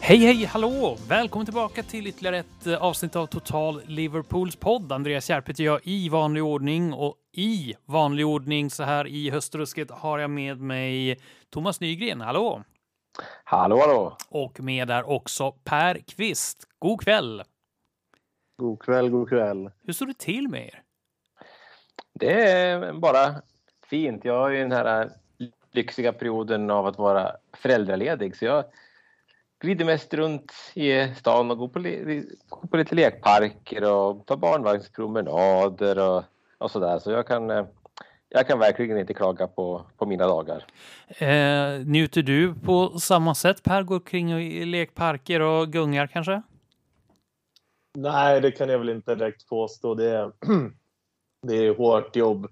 Hej, hej, hallå! Välkommen tillbaka till ytterligare ett eh, avsnitt av Total Liverpools podd. Andreas Järp heter jag i vanlig ordning och i vanlig ordning så här i höstrusket har jag med mig Thomas Nygren. Hallå! Hallå, hallå! Och med där också Per Kvist. God kväll! God kväll, god kväll. Hur står det till med er? Det är bara fint. Jag har ju den här lyxiga perioden av att vara föräldraledig så jag glider mest runt i stan och går på, går på lite lekparker och tar barnvagnspromenader och, och sådär. Så jag kan, jag kan verkligen inte klaga på, på mina dagar. Eh, njuter du på samma sätt Per? Går kring i lekparker och gungar kanske? Nej, det kan jag väl inte direkt påstå. Det är, det är hårt jobb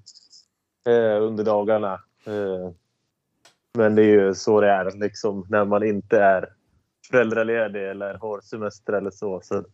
eh, under dagarna. Eh, men det är ju så det är liksom när man inte är föräldraledig eller har semester eller så. så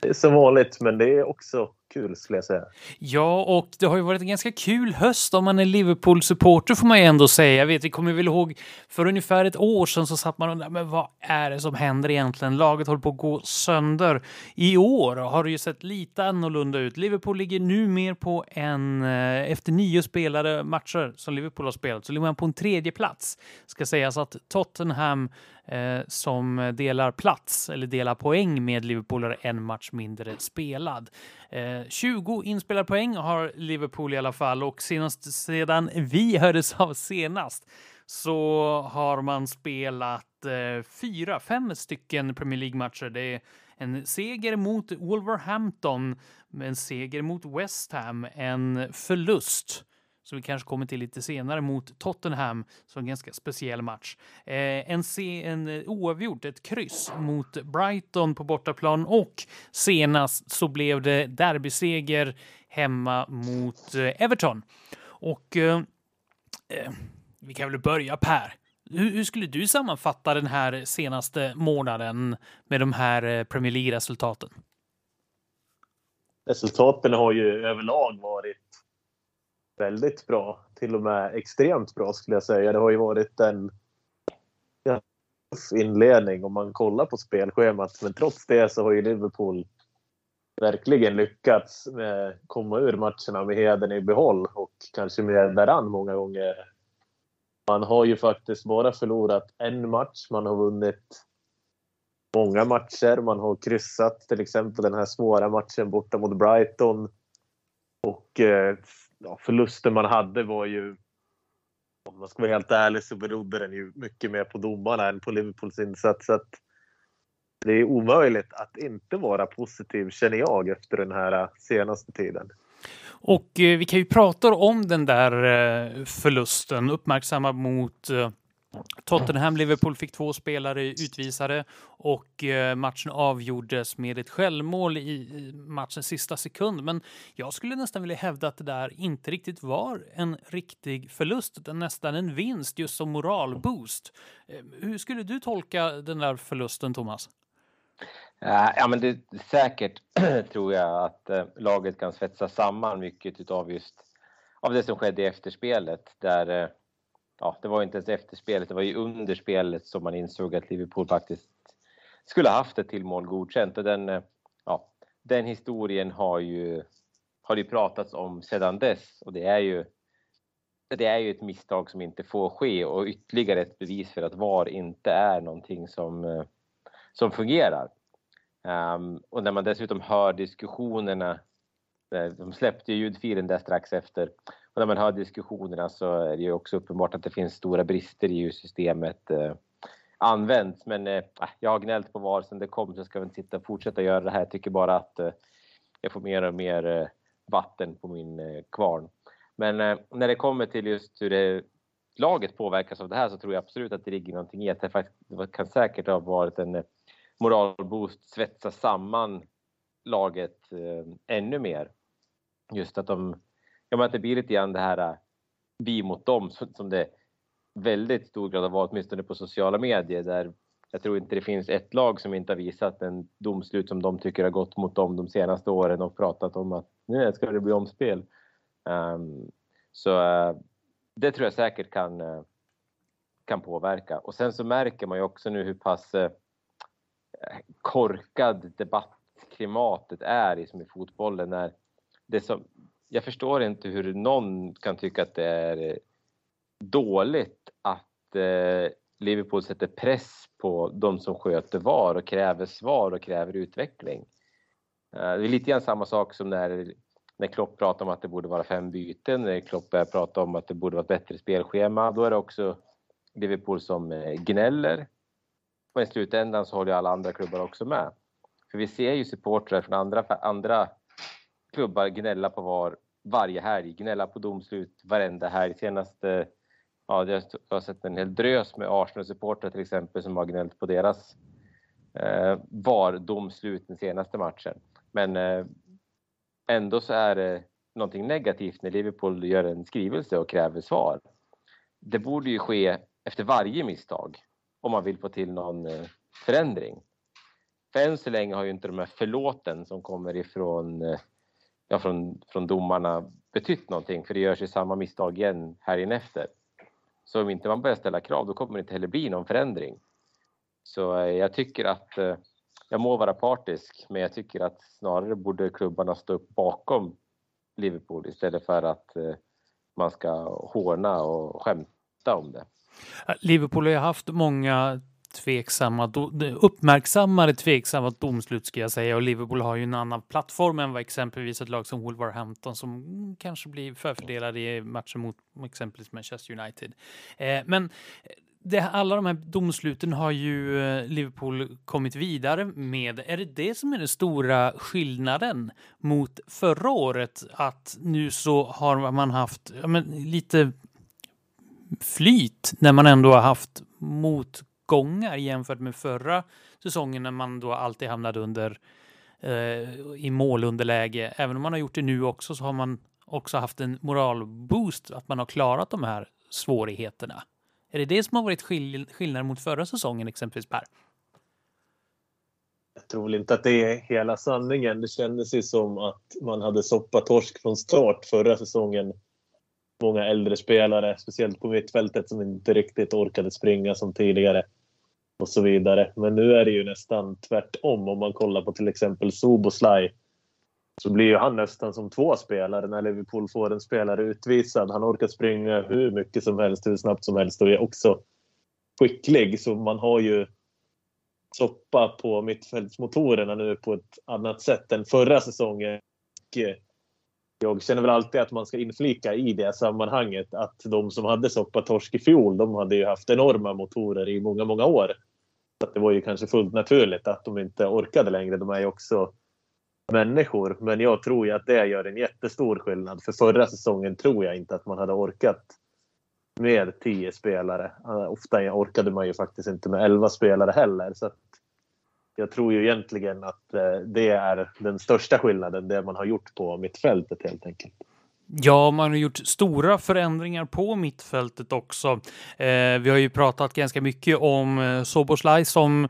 det är som vanligt, men det är också kul skulle jag säga. Ja, och det har ju varit en ganska kul höst om man är Liverpool-supporter får man ju ändå säga. Jag vet, vi kommer väl ihåg för ungefär ett år sedan så satt man och undrade, men vad är det som händer egentligen? Laget håller på att gå sönder. I år har det ju sett lite annorlunda ut. Liverpool ligger nu mer på en, eh, efter nio spelade matcher som Liverpool har spelat, så ligger man på en tredje plats. Ska sägas att Tottenham eh, som delar plats eller delar poäng med Liverpool har en match mindre spelad. Eh, 20 inspelade poäng har Liverpool i alla fall och senast sedan vi hördes av senast så har man spelat eh, fyra, fem stycken Premier League-matcher. Det är en seger mot Wolverhampton, en seger mot West Ham, en förlust som vi kanske kommer till lite senare, mot Tottenham, som en ganska speciell match. Eh, en, se, en eh, oavgjort, ett kryss mot Brighton på bortaplan och senast så blev det derbyseger hemma mot eh, Everton. Och eh, eh vi kan väl börja Per. Hur, hur, skulle du sammanfatta den här senaste månaden med de här eh, Premier League-resultaten? Resultaten har ju överlag varit väldigt bra. Till och med extremt bra skulle jag säga. Det har ju varit en tuff inledning om man kollar på spelschemat. Men trots det så har ju Liverpool verkligen lyckats med, komma ur matcherna med heden i behåll och kanske med varann många gånger. Man har ju faktiskt bara förlorat en match. Man har vunnit många matcher. Man har kryssat till exempel den här svåra matchen borta mot Brighton. Och eh, ja, förlusten man hade var ju om man ska vara helt ärlig så berodde den ju mycket mer på domarna än på Liverpools insats. Så att det är omöjligt att inte vara positiv känner jag efter den här eh, senaste tiden. Och eh, vi kan ju prata om den där eh, förlusten, uppmärksamma mot eh, Tottenham, Liverpool fick två spelare utvisade och eh, matchen avgjordes med ett självmål i matchens sista sekund. Men jag skulle nästan vilja hävda att det där inte riktigt var en riktig förlust, utan nästan en vinst just som moralboost. Eh, hur skulle du tolka den där förlusten, Thomas? Eh, ja, men det säkert tror jag att laget kan svetsa samman mycket av just av det som skedde i efterspelet där ja, det var inte ens efter spelet, det var ju under spelet som man insåg att Liverpool faktiskt skulle haft ett till mål godkänt. Och den, eh, ja, den historien har ju, har ju pratats om sedan dess. Och det är ju det är ju ett misstag som inte får ske. Och ytterligare ett bevis för att VAR inte är någonting som, eh, som fungerar. Um, och när man dessutom hör diskussionerna, Eh, de släppte ju ljudfilen där strax efter, och när man hör diskussionerna så är det ju också uppenbart att det finns stora brister i hur systemet eh, används. Men eh, ah, jag har gnällt på VAR sen det kom så jag ska inte sitta och fortsätta göra det här. Jag tycker bara att eh, jag får mer och mer eh, vatten på min eh, kvarn. Men eh, när det kommer till just hur det, laget påverkas av det här så tror jag absolut att det ligger någonting i att det faktiskt det kan säkert ha varit en eh, moralboost, svetsa samman laget eh, ännu mer. Just att de jag menar att det blir lite grann det här eh, vi mot dem som det väldigt stor grad har varit, åtminstone på sociala medier, där jag tror inte det finns ett lag som inte har visat en domslut som de tycker har gått mot dem de senaste åren och pratat om att nu ska det bli omspel. Um, så uh, det tror jag säkert kan, uh, kan påverka. Och sen så märker man ju också nu hur pass uh, korkad klimatet är i, i fotbollen. När det som, jag förstår inte hur någon kan tycka att det är dåligt att eh, Liverpool sätter press på de som sköter VAR och kräver svar och kräver utveckling. Eh, det är lite grann samma sak som när, när Klopp pratar om att det borde vara fem byten, när Klopp börjar prata om att det borde vara ett bättre spelschema. Då är det också Liverpool som eh, gnäller. Och i slutändan så håller alla andra klubbar också med. För vi ser ju supportrar från andra, andra klubbar gnälla på VAR varje helg, gnälla på domslut varenda helg. Senaste ja, jag har sett en hel drös med Arsenal-supportrar till exempel som har gnällt på deras eh, VAR-domslut den senaste matchen. Men eh, ändå så är det någonting negativt när Liverpool gör en skrivelse och kräver svar. Det borde ju ske efter varje misstag om man vill få till någon eh, förändring. För än så länge har ju inte de här förlåten som kommer ifrån eh, ja, från, från domarna betytt någonting för det görs ju samma misstag igen här efter. Så om inte man börjar ställa krav då kommer det inte heller bli någon förändring. Så eh, jag tycker att, eh, jag må vara partisk, men jag tycker att snarare borde klubbarna stå upp bakom Liverpool istället för att eh, man ska håna och skämta om det. Liverpool har ju haft många tveksamma, uppmärksammade tveksamma domslut ska jag säga och Liverpool har ju en annan plattform än vad exempelvis ett lag som Wolverhampton som kanske blir förfördelade i matcher mot exempelvis Manchester United. Eh, men det, alla de här domsluten har ju eh, Liverpool kommit vidare med. Är det det som är den stora skillnaden mot förra året? Att nu så har man haft ja, men, lite flyt när man ändå har haft mot gånger jämfört med förra säsongen när man då alltid hamnade under eh, i målunderläge. Även om man har gjort det nu också så har man också haft en moralboost att man har klarat de här svårigheterna. Är det det som har varit skill skillnad mot förra säsongen exempelvis Per? Jag tror inte att det är hela sanningen. Det kändes ju som att man hade soppatorsk från start förra säsongen. Många äldre spelare, speciellt på mittfältet, som inte riktigt orkade springa som tidigare och så vidare. Men nu är det ju nästan tvärtom. Om man kollar på till exempel Soboslaj så blir ju han nästan som två spelare när Liverpool får en spelare utvisad. Han orkar springa hur mycket som helst, hur snabbt som helst och är också skicklig. Så man har ju soppa på mittfältsmotorerna nu på ett annat sätt än förra säsongen. Eh, jag känner väl alltid att man ska inflika i det sammanhanget att de som hade soppatorsk i fjol, de hade ju haft enorma motorer i många, många år. Så det var ju kanske fullt naturligt att de inte orkade längre. De är ju också människor. Men jag tror ju att det gör en jättestor skillnad. För förra säsongen tror jag inte att man hade orkat med tio spelare. Ofta orkade man ju faktiskt inte med elva spelare heller. Så jag tror ju egentligen att eh, det är den största skillnaden, det man har gjort på mittfältet helt enkelt. Ja, man har gjort stora förändringar på mittfältet också. Eh, vi har ju pratat ganska mycket om eh, Soboslaj som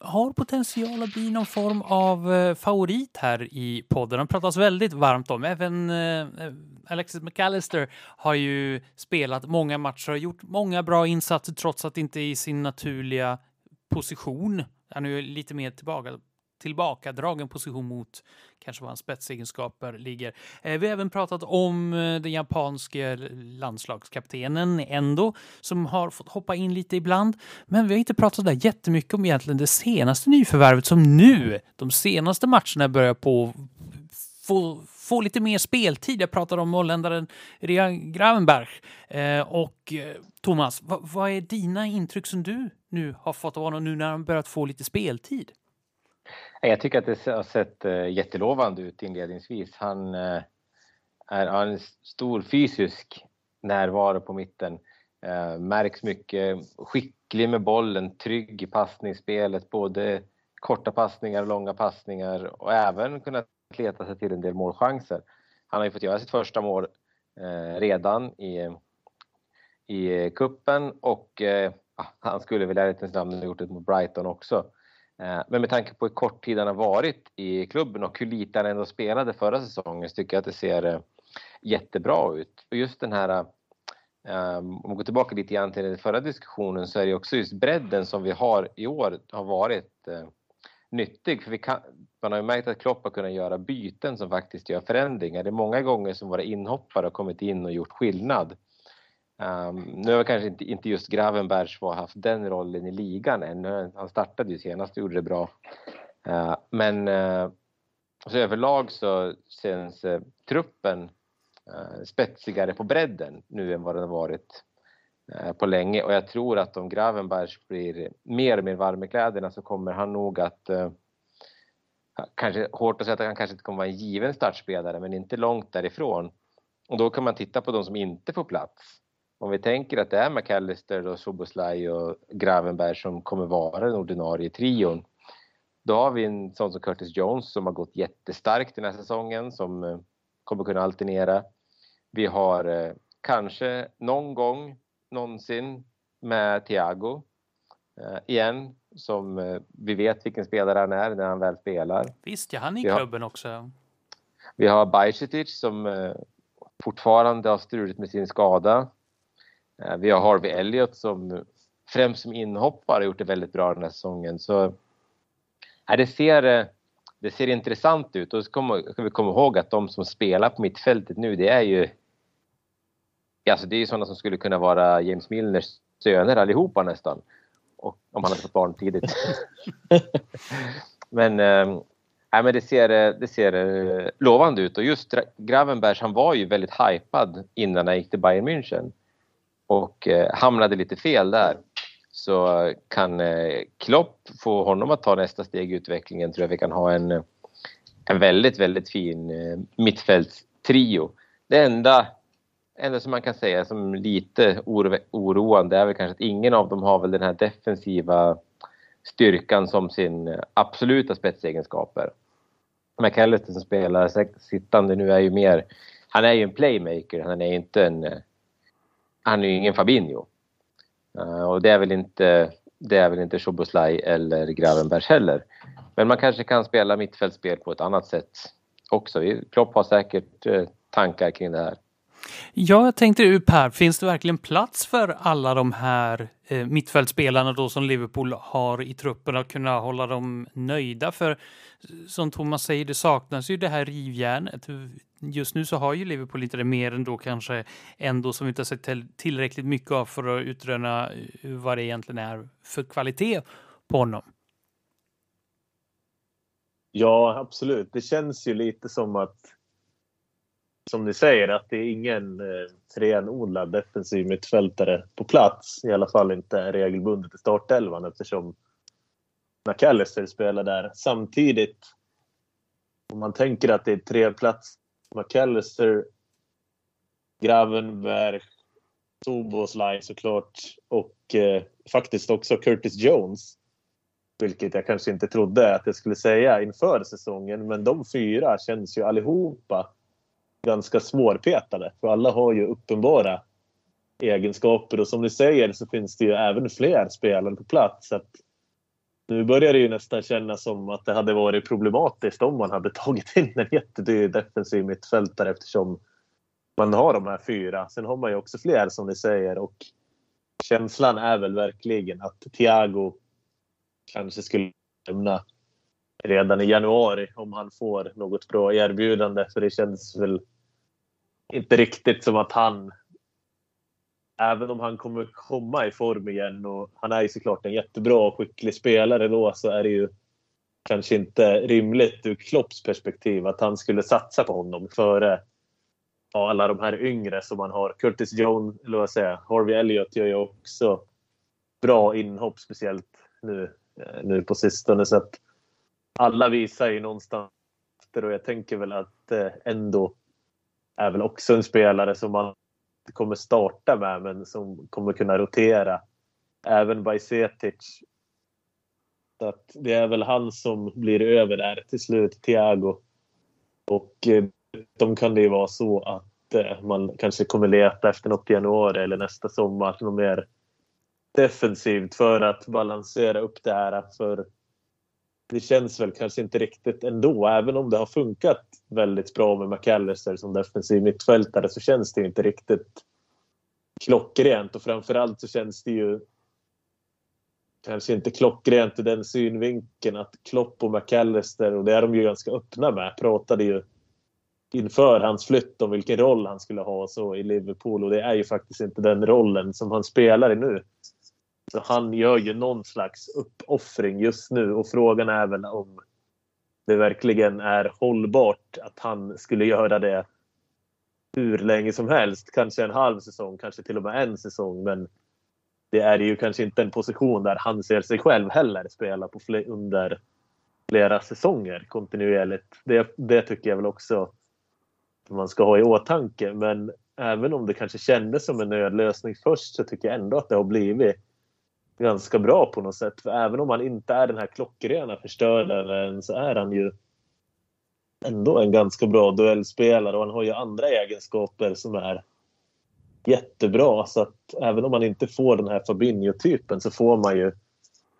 har potential att bli någon form av eh, favorit här i podden. Han pratas väldigt varmt om. Även eh, Alexis McAllister har ju spelat många matcher och gjort många bra insatser trots att inte i sin naturliga position. Han är ju lite mer tillbaka tillbakadragen position mot kanske var hans spetsegenskaper ligger. Eh, vi har även pratat om eh, den japanske landslagskaptenen Endo som har fått hoppa in lite ibland. Men vi har inte pratat där jättemycket om egentligen det senaste nyförvärvet som nu, de senaste matcherna börjar på få, få lite mer speltid. Jag pratade om holländaren Rian Gravenberg. Eh, och eh, Thomas, vad, vad är dina intryck som du nu har fått av honom nu när han börjat få lite speltid? Jag tycker att det har sett eh, jättelovande ut inledningsvis. Han eh, är, har en stor fysisk närvaro på mitten. Eh, märks mycket, skicklig med bollen, trygg i passningsspelet, både korta passningar och långa passningar och även kunnat leta sig till en del målchanser. Han har ju fått göra sitt första mål redan i, i kuppen och han skulle väl i ärlighetens namn ha gjort det mot Brighton också. Eh, men med tanke på hur kort tid han har varit i klubben och hur lite han ändå spelade förra säsongen så tycker jag att det ser eh, jättebra ut. Och just den här, eh, om man går tillbaka lite grann till den förra diskussionen så är det också just bredden som vi har i år har varit nyttig. För vi kan, man har ju märkt att Klopp har kunnat göra byten som faktiskt gör förändringar. Det är många gånger som våra inhoppare har kommit in och gjort skillnad. Um, nu har kanske inte, inte just Gravenbergs haft den rollen i ligan än. Han startade ju senast och gjorde det bra. Uh, men uh, så överlag så känns uh, truppen eh, spetsigare på bredden nu än vad den har varit på länge och jag tror att om Gravenbergs blir mer och mer varm i kläderna så kommer han nog att kanske hårt att säga att han kanske inte kommer vara en given startspelare men inte långt därifrån. Och då kan man titta på de som inte får plats om vi tänker att det är McAllister och Soboslaj och Gravenberg som kommer vara den ordinarie trion. Då har vi en sån som Curtis Jones som har gått jättestarkt den här säsongen som eh, kommer kunna alternera. Vi har eh, kanske någon gång någonsin med Thiago eh, igen som vi vet vilken spelare han är när han väl spelar. Visst, ja, han är i klubben har, också. Vi har Bajcetic som fortfarande har struligt med sin skada. Eh, vi har Harvey Elliott som främst som inhoppare har gjort det väldigt bra den här säsongen. Så, eh, det, ser, eh, det ser intressant ut och så ska vi komma ihåg att de som spelar på mittfältet nu det är ju Alltså det är ju sådana som skulle kunna vara James Milners söner allihopa nästan. Och, om han hade fått barn tidigt. men, äh, men det ser, det ser lovande ut och just Gravenbergs han var ju väldigt hypad innan han gick till Bayern München och eh, hamnade lite fel där så kan eh, Klopp få honom att ta nästa steg i utvecklingen tror jag vi kan ha en, eh, en väldigt, väldigt fin eh, mittfältstrio. Det enda, enda som man kan säga som lite oro, oroande är väl kanske att ingen av dem har väl den här defensiva styrkan som sin eh, absoluta spetsegenskaper. McAllister som spelar sittande nu är ju mer, han är ju en playmaker, han är inte en eh, han är ju ingen Fabinho. Uh, och det är väl inte, det är väl inte Szoboszlaj eller Gravenbergs heller. Men man kanske kan spela mittfältsspel på ett annat sätt också. Klopp har säkert uh, tankar kring det här. Ja, jag tänkte Per, finns det verkligen plats för alla de här eh, mittfältspelarna då som Liverpool har i truppen att kunna hålla dem nöjda? För som Thomas säger, det saknas ju det här rivjärnet. Just nu så har ju Liverpool lite det mer än då kanske ändå som vi inte har sett tillräckligt mycket av för att utröna eh, vad det egentligen är för kvalitet på honom. Ja, absolut. Det känns ju lite som att som ni säger, att det är ingen eh, renodlad defensiv mittfältare på plats. I alla fall inte regelbundet i startelvan eftersom McAllister spelar där. Samtidigt, om man tänker att det är tre plats McAllister, Gravenberg, Soboslaj såklart och eh, faktiskt också Curtis Jones. Vilket jag kanske inte trodde att jag skulle säga inför säsongen. Men de fyra känns ju allihopa ganska svårpetade. För alla har ju uppenbara egenskaper och som ni säger så finns det ju även fler spelare på plats. Så nu börjar det ju nästan kännas som att det hade varit problematiskt om man hade tagit in en jättedyr defensiv mittfältare eftersom man har de här fyra. Sen har man ju också fler som ni säger och känslan är väl verkligen att Thiago kanske skulle lämna redan i januari om han får något bra erbjudande. För det känns väl inte riktigt som att han, även om han kommer komma i form igen och han är ju såklart en jättebra och skicklig spelare då så är det ju kanske inte rimligt ur Klopps perspektiv att han skulle satsa på honom före alla de här yngre som man har. Curtis Jones, eller vad säger Harvey Elliott gör ju också bra inhopp speciellt nu, eh, nu på sistone. Så att alla visar ju någonstans och jag tänker väl att eh, ändå är väl också en spelare som man kommer starta med men som kommer kunna rotera. Även Bajsetic. Så att det är väl han som blir över där till slut, Thiago. Och eh, de kan det ju vara så att eh, man kanske kommer leta efter något i januari eller nästa sommar. Något mer defensivt för att balansera upp det här. För det känns väl kanske inte riktigt ändå. Även om det har funkat väldigt bra med McAllister som defensiv mittfältare så känns det inte riktigt klockrent. Och framförallt så känns det ju kanske inte klockrent i den synvinkeln att Klopp och McAllister, och det är de ju ganska öppna med, pratade ju inför hans flytt om vilken roll han skulle ha så i Liverpool och det är ju faktiskt inte den rollen som han spelar i nu. Så han gör ju någon slags uppoffring just nu och frågan är väl om det verkligen är hållbart att han skulle göra det hur länge som helst. Kanske en halv säsong, kanske till och med en säsong. Men det är ju kanske inte en position där han ser sig själv heller spela på fler, under flera säsonger kontinuerligt. Det, det tycker jag väl också man ska ha i åtanke. Men även om det kanske kändes som en nödlösning först så tycker jag ändå att det har blivit ganska bra på något sätt. För även om han inte är den här klockrena förstöraren så är han ju ändå en ganska bra duellspelare och han har ju andra egenskaper som är jättebra. Så att även om man inte får den här Fabinho-typen så får man ju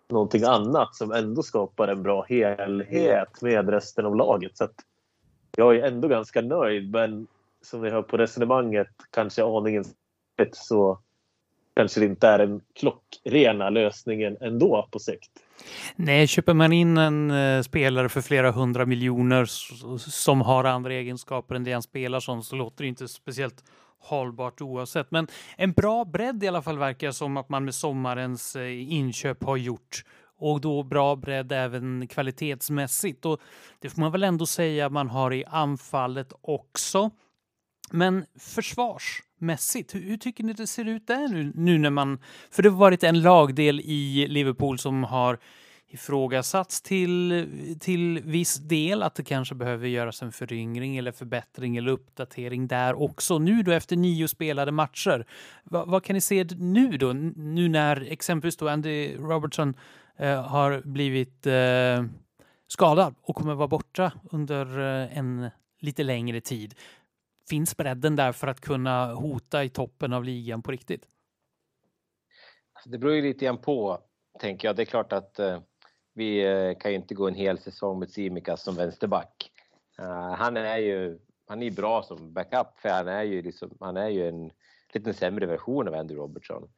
någonting annat som ändå skapar en bra helhet med resten av laget. Så att jag är ändå ganska nöjd men som ni hör på resonemanget kanske aningen så kanske det inte är den klockrena lösningen ändå på sikt. Nej, köper man in en eh, spelare för flera hundra miljoner som har andra egenskaper än det han spelar som så låter det inte speciellt hållbart oavsett. Men en bra bredd i alla fall verkar som att man med sommarens eh, inköp har gjort och då bra bredd även kvalitetsmässigt. Och det får man väl ändå säga man har i anfallet också. Men försvars mässigt. hur, hur, tycker ni det ser ut där nu, nu när man... För det har varit en lagdel i Liverpool som har ifrågasatts till, till viss del att det kanske behöver göras en föryngring eller förbättring eller uppdatering där också. Nu då efter nio spelade matcher, vad, vad kan ni se nu då? Nu när exempelvis då Andy Robertson eh, har blivit eh, skadad och kommer vara borta under eh, en lite längre tid finns bredden där för att kunna hota i toppen av ligan på riktigt? Det beror ju lite grann på, tänker jag. Det är klart att eh, vi eh, kan ju inte gå en hel säsong med Simikas som vänsterback. Uh, han är ju han är bra som backup, för han är ju, liksom, han är ju en lite sämre version av Andy Robertson.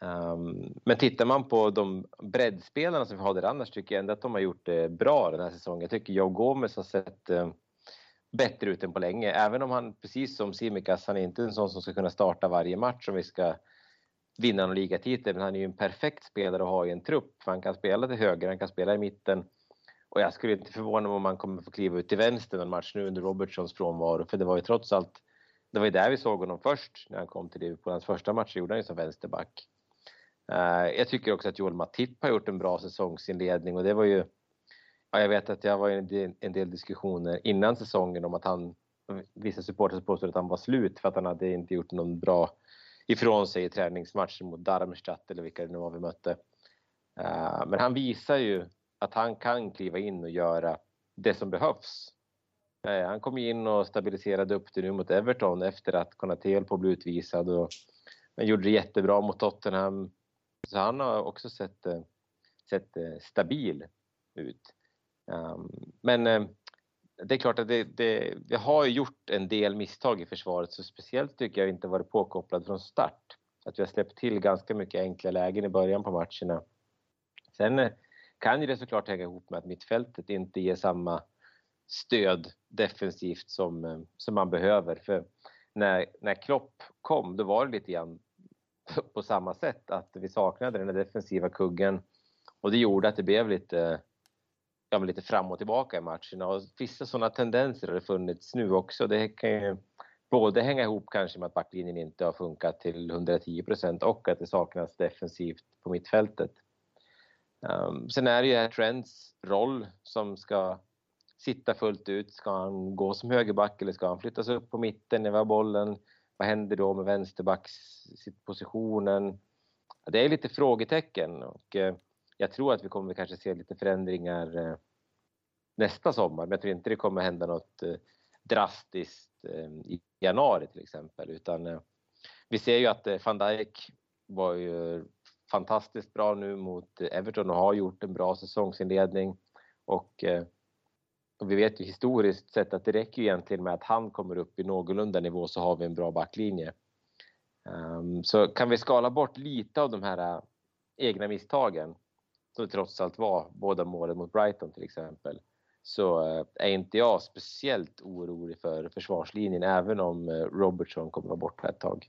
Um, men tittar man på de breddspelarna som vi har där annars tycker jag ändå att de har gjort det bra den här säsongen. Jag tycker Joe Gomez har sett eh, bättre ut än på länge. Även om han, precis som Simikas, han är inte en sån som ska kunna starta varje match om vi ska vinna någon ligatitel. Men han är ju en perfekt spelare att ha i en trupp. För han kan spela till höger, han kan spela i mitten. Och jag skulle inte förvåna mig om han kommer få kliva ut till vänster någon match nu under Robertsons frånvaro. För det var ju trots allt, det var ju där vi såg honom först när han kom till Liverpool. Hans första match gjorde han ju som vänsterback. Eh, jag tycker också att Joel Matip har gjort en bra säsongsinledning och det var ju Ja, jag vet att jag var i en del diskussioner innan säsongen om att han, vissa supportrar påstod att han var slut för att han hade inte gjort någon bra ifrån sig i träningsmatchen mot Darmstadt eller vilka det nu var vi mötte. Eh, men han visar ju att han kan kliva in och göra det som behövs. Eh, han kom in och stabiliserade upp det nu mot Everton efter att Konate höll på att bli utvisad och han gjorde det jättebra mot Tottenham. Så han har också sett, eh, sett stabil ut. Ehm, men ehm, det är klart att det, det, vi har gjort en del misstag i försvaret, så speciellt tycker jag inte varit påkopplad från start. Att vi har släppt till ganska mycket enkla lägen i början på matcherna. Sen eh, kan ju det såklart hänga ihop med att mittfältet inte ger samma stöd defensivt som, eh, som man behöver. För när, när Klopp kom, då var det lite grann på samma sätt, att vi saknade den defensiva kuggen och det gjorde att det blev lite de lite fram och tillbaka i matcherna och vissa sådana tendenser har det funnits nu också. Det kan ju både hänga ihop kanske med att backlinjen inte har funkat till 110 procent och att det saknas defensivt på mittfältet. Um, sen är det ju här Trents roll som ska sitta fullt ut. Ska han gå som högerback eller ska han flyttas upp på mitten när vi har bollen? Vad händer då med vänsterbackspositionen? Det är lite frågetecken och eh, jag tror att vi kommer kanske se lite förändringar eh, nästa sommar, men jag tror inte det kommer hända något eh, drastiskt eh, i januari till exempel, utan eh, vi ser ju att van Dijk var ju fantastiskt bra nu mot Everton och har gjort en bra säsongsinledning. Och, och vi vet ju historiskt sett att det räcker egentligen med att han kommer upp i någorlunda nivå så har vi en bra backlinje. Ehm, så kan vi skala bort lite av de här egna misstagen, som det trots allt var båda målen mot Brighton till exempel, så eh, är inte jag speciellt orolig för försvarslinjen även om eh, Robertson kommer vara borta ett tag.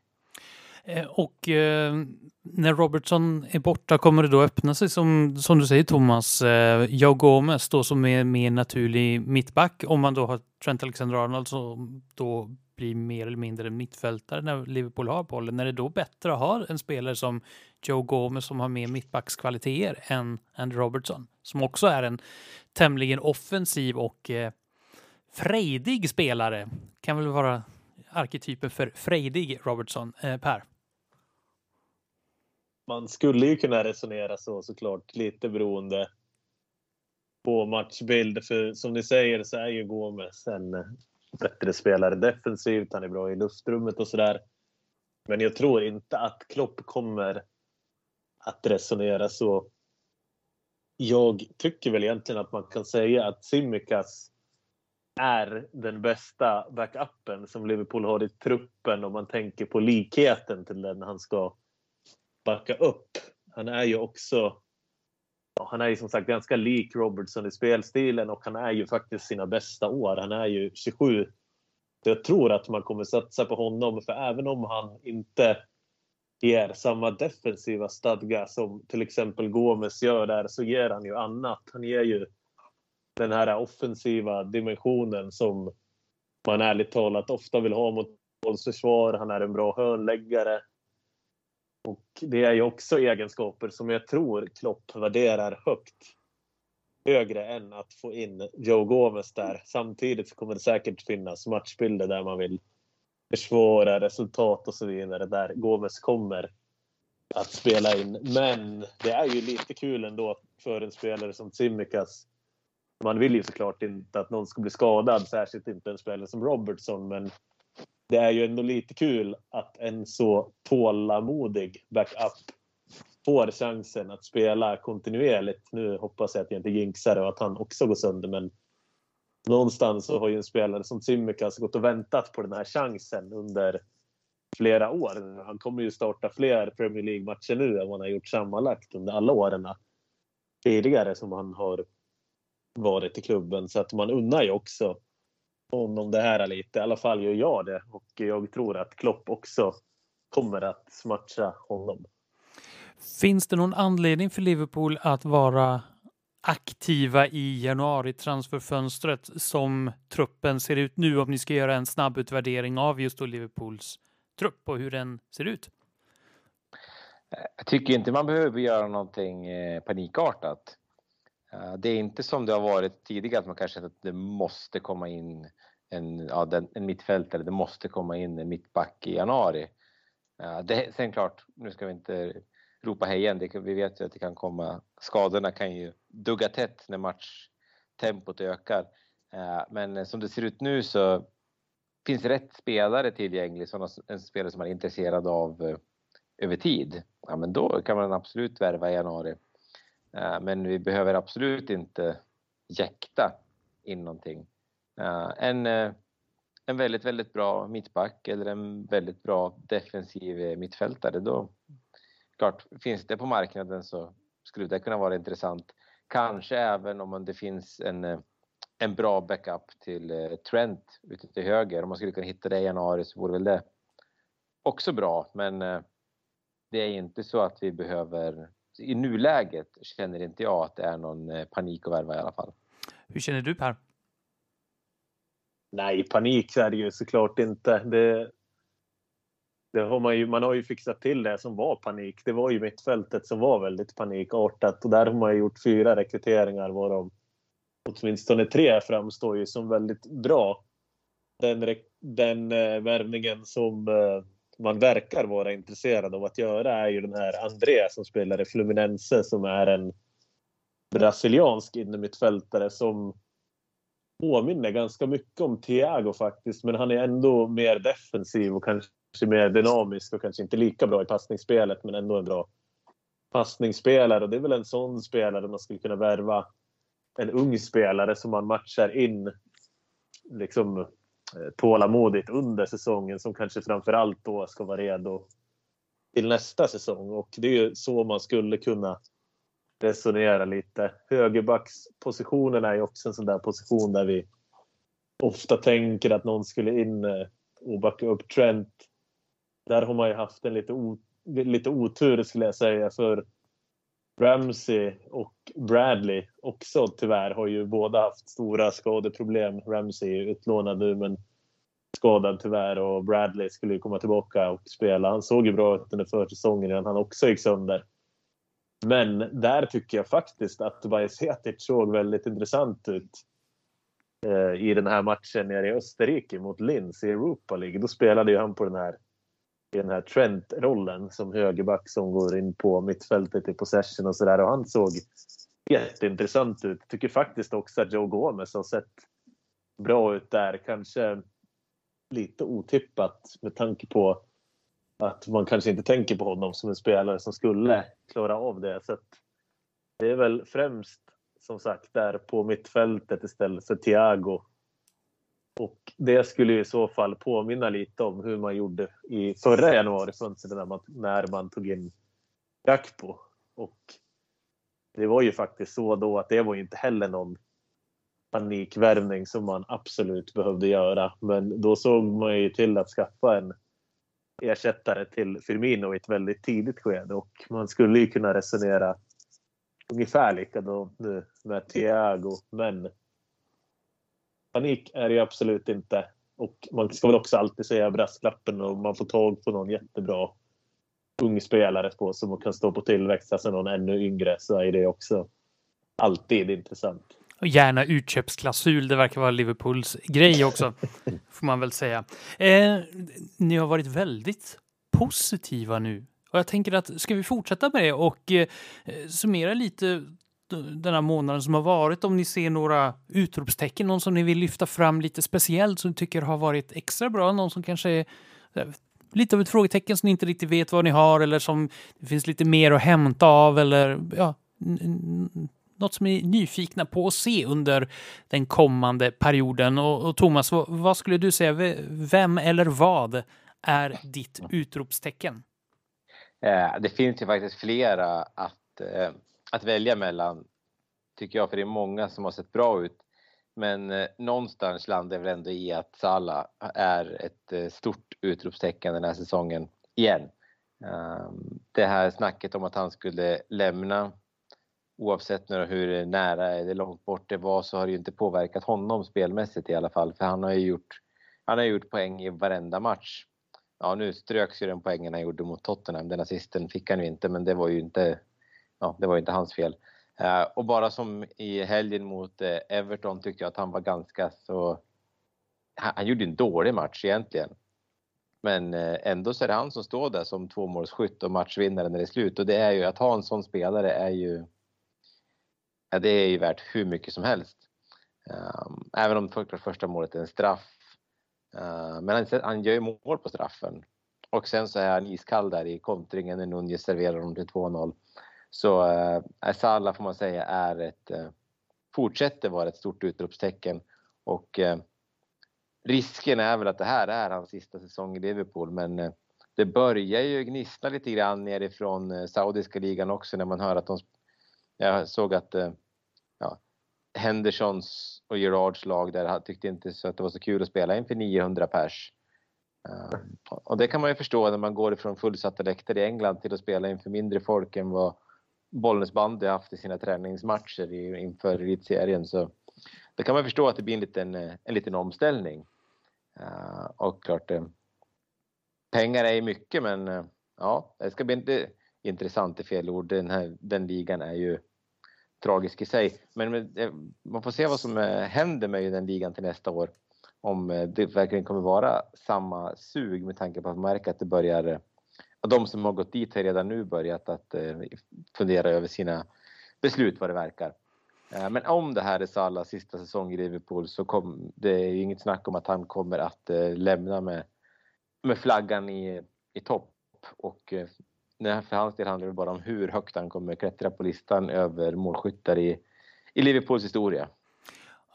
Eh, och eh, när Robertson är borta kommer det då öppna sig som, som du säger Thomas, eh, Jao Gomez då som är mer naturlig mittback om man då har Trent Alexander-Arnold som då blir mer eller mindre en mittfältare när Liverpool har bollen. Är det då bättre att ha en spelare som Joe Gomez som har mer mittbackskvaliteter än Andy Robertson som också är en tämligen offensiv och eh, frejdig spelare. Kan väl vara arketypen för frejdig Robertson. Eh, per? man skulle ju kunna resonera så såklart, lite beroende på matchbild. För som ni säger så är ju Gomes en bättre spelare defensivt. Han är bra i luftrummet och sådär. Men jag tror inte att Klopp kommer att resonera så. Jag tycker väl egentligen att man kan säga att Simikas är den bästa backupen som Liverpool har i truppen om man tänker på likheten till den han ska backa upp. Han är ju också ja, han är ju som sagt ganska lik Robertson i spelstilen och han är ju faktiskt sina bästa år. Han är ju 27. Så jag tror att man kommer satsa på honom för även om han inte ger samma defensiva stadga som till exempel Gomes gör där så ger han ju annat. Han ger ju den här offensiva dimensionen som man ärligt talat ofta vill ha mot bollsförsvar. Han är en bra hörnläggare. Och det är ju också egenskaper som jag tror Klopp värderar högt. Högre än att få in Joe Gomez där. Samtidigt kommer det säkert finnas matchbilder där man vill försvåra resultat och så vidare där Gomes kommer att spela in. Men det är ju lite kul ändå för en spelare som Tsimikas. Man vill ju såklart inte att någon ska bli skadad, särskilt inte en spelare som Robertson. Men det är ju ändå lite kul att en så tålamodig backup får chansen att spela kontinuerligt. Nu hoppas jag att jag inte jinxar och att han också går sönder, men någonstans så har ju en spelare som Tsimikas alltså gått och väntat på den här chansen under flera år. Han kommer ju starta fler Premier League-matcher nu än vad han har gjort sammanlagt under alla åren tidigare som han har varit i klubben. Så att man unnar ju också honom det här lite. I alla fall gör jag det och jag tror att Klopp också kommer att matcha honom. Finns det någon anledning för Liverpool att vara aktiva i januari-transferfönstret som truppen ser ut nu om ni ska göra en snabb utvärdering av just då Liverpools trupp och hur den ser ut? Jag tycker inte man behöver göra någonting eh, panikartat. Eh, det är inte som det har varit tidigare att man kanske att det måste komma in en, ja, en mittfältare, det måste komma in en mittback i januari. Eh, det, sen klart, nu ska vi inte ropa hej igen, det, vi vet ju att det kan komma, skadorna kan ju dugga tätt när matchtempot ökar. Eh, men som det ser ut nu så finns rätt spelare tillgänglig, sådana, en spelare som man är intresserad av eh, över tid. Ja, men då kan man absolut värva i januari. Eh, men vi behöver absolut inte jäkta in någonting. En, en väldigt, väldigt bra mittback eller en väldigt bra defensiv mittfältare, då klart, finns det på marknaden så skulle det kunna vara intressant. Kanske även om det finns en, en bra backup till Trent ute till höger. Om man skulle kunna hitta det i januari så vore väl det också bra. Men det är inte så att vi behöver i nuläget känner inte jag att det är någon eh, panik att värva i alla fall. Hur känner du Per? Nej, panik är det ju såklart inte. Det, det har man, ju, man har ju fixat till det som var panik. Det var ju mittfältet som var väldigt panikartat och där har man gjort fyra rekryteringar varav åtminstone tre framstår ju som väldigt bra. Den, den eh, värvningen som eh, man verkar vara intresserad av att göra är ju den här André som spelar i Fluminense som är en brasiliansk innermittfältare som påminner ganska mycket om Thiago faktiskt. Men han är ändå mer defensiv och kanske Kanske mer dynamisk och kanske inte lika bra i passningsspelet men ändå en bra passningsspelare och det är väl en sån spelare man skulle kunna värva. En ung spelare som man matchar in liksom eh, tålamodigt under säsongen som kanske framförallt då ska vara redo till nästa säsong och det är ju så man skulle kunna resonera lite. Högerbackspositionen är ju också en sån där position där vi ofta tänker att någon skulle in eh, och backa upp Trent. Där har man ju haft en lite, o, lite otur skulle jag säga för Ramsey och Bradley också tyvärr har ju båda haft stora skadeproblem. Ramsey är utlånad nu men skadad tyvärr och Bradley skulle ju komma tillbaka och spela. Han såg ju bra ut under försäsongen innan han också gick sönder. Men där tycker jag faktiskt att Bajsetic såg väldigt intressant ut eh, i den här matchen nere i Österrike mot Linz i Europa League. Då spelade ju han på den här i den här Trent-rollen som högerback som går in på mittfältet i possession och sådär. Och han såg jätteintressant ut. Tycker faktiskt också att Joe Gomez har sett bra ut där. Kanske lite otippat med tanke på att man kanske inte tänker på honom som en spelare som skulle klara av det. Så det är väl främst som sagt där på mittfältet istället för Thiago. Och det skulle i så fall påminna lite om hur man gjorde i förra januarifönstret när man, när man tog in Gakpo. Och det var ju faktiskt så då att det var inte heller någon panikvärvning som man absolut behövde göra. Men då såg man ju till att skaffa en ersättare till Firmino i ett väldigt tidigt skede och man skulle ju kunna resonera ungefär likadant nu med Thiago. Men panik är det ju absolut inte. Och man ska väl också alltid säga brasklappen om man får tag på någon jättebra ung spelare på som kan stå på tillväxt, alltså någon ännu yngre, så är det också alltid intressant. Och gärna utköpsklausul, det verkar vara Liverpools grej också, får man väl säga. Eh, ni har varit väldigt positiva nu. Och jag tänker att ska vi fortsätta med det och eh, summera lite den här månaden som har varit, om ni ser några utropstecken, någon som ni vill lyfta fram lite speciellt som ni tycker har varit extra bra, någon som kanske är eh, lite av ett frågetecken som ni inte riktigt vet vad ni har eller som det finns lite mer att hämta av eller ja, något som ni är nyfikna på att se under den kommande perioden. Och, och Thomas, vad, vad, skulle du säga? Vem eller vad är ditt utropstecken? Eh, det finns ju faktiskt flera att, eh, att välja mellan, tycker jag, för det är många som har sett bra ut. Men eh, någonstans landar väl ändå i att Salah är ett eh, stort utropstecken den här säsongen igen. Um, det här snacket om att han skulle lämna oavsett hur nära eller långt bort det var så har det ju inte påverkat honom spelmässigt i alla fall för han har ju gjort, han har gjort poäng i varenda match. Ja, nu ströks ju den poängen han gjorde mot Tottenham. Den assisten fick han ju inte, men det var ju inte, ja, det var ju inte hans fel. Eh, och bara som i helgen mot eh, Everton tyckte jag att han var ganska så... Han, han gjorde en dålig match egentligen. Men eh, ändå så är det han som står där som tvåmålsskytt och matchvinnare när det är slut och det är ju att ha en sån spelare är ju ja, det är ju värt hur mycket som helst. Um, även om första målet är en straff. Uh, men han, han gör ju mål på straffen. Och sen så är han iskall där i kontringen när Nunez serverar dem till 2-0. Så eh, Salah får man säga är ett, eh, fortsätter vara ett stort utropstecken. Och eh, risken är väl att det här är hans sista säsong i Liverpool men eh, det börjar ju gnissla lite grann nerifrån eh, saudiska ligan också när man hör att de jag såg att eh, ja, Hendersons och Gerards lag där tyckte inte så att det var så kul att spela inför 900 pers. Uh, och det kan man ju förstå när man går ifrån fullsatta läktare i England till att spela inför mindre folk än vad Bollnäs bandy haft i sina träningsmatcher inför elitserien. Så det kan man förstå att det blir en liten, eh, en liten omställning. Uh, och klart, uh, pengar är ju mycket men ja, det ska bli inte intressant i fel ord. Den, här, den ligan är ju tragisk i sig. Men man får se vad som händer med den ligan till nästa år. Om det verkligen kommer vara samma sug med tanke på att man märker att det börjar de som har gått dit har redan nu börjat att eh, fundera över sina beslut vad det verkar. Eh, men om det här är Salas sista säsong i Liverpool så kom, det är ju inget snack om att han kommer att eh, lämna med, med flaggan i, i topp och nej, för hans del handlar det bara om hur högt han kommer klättra på listan över målskyttar i, i Liverpools historia.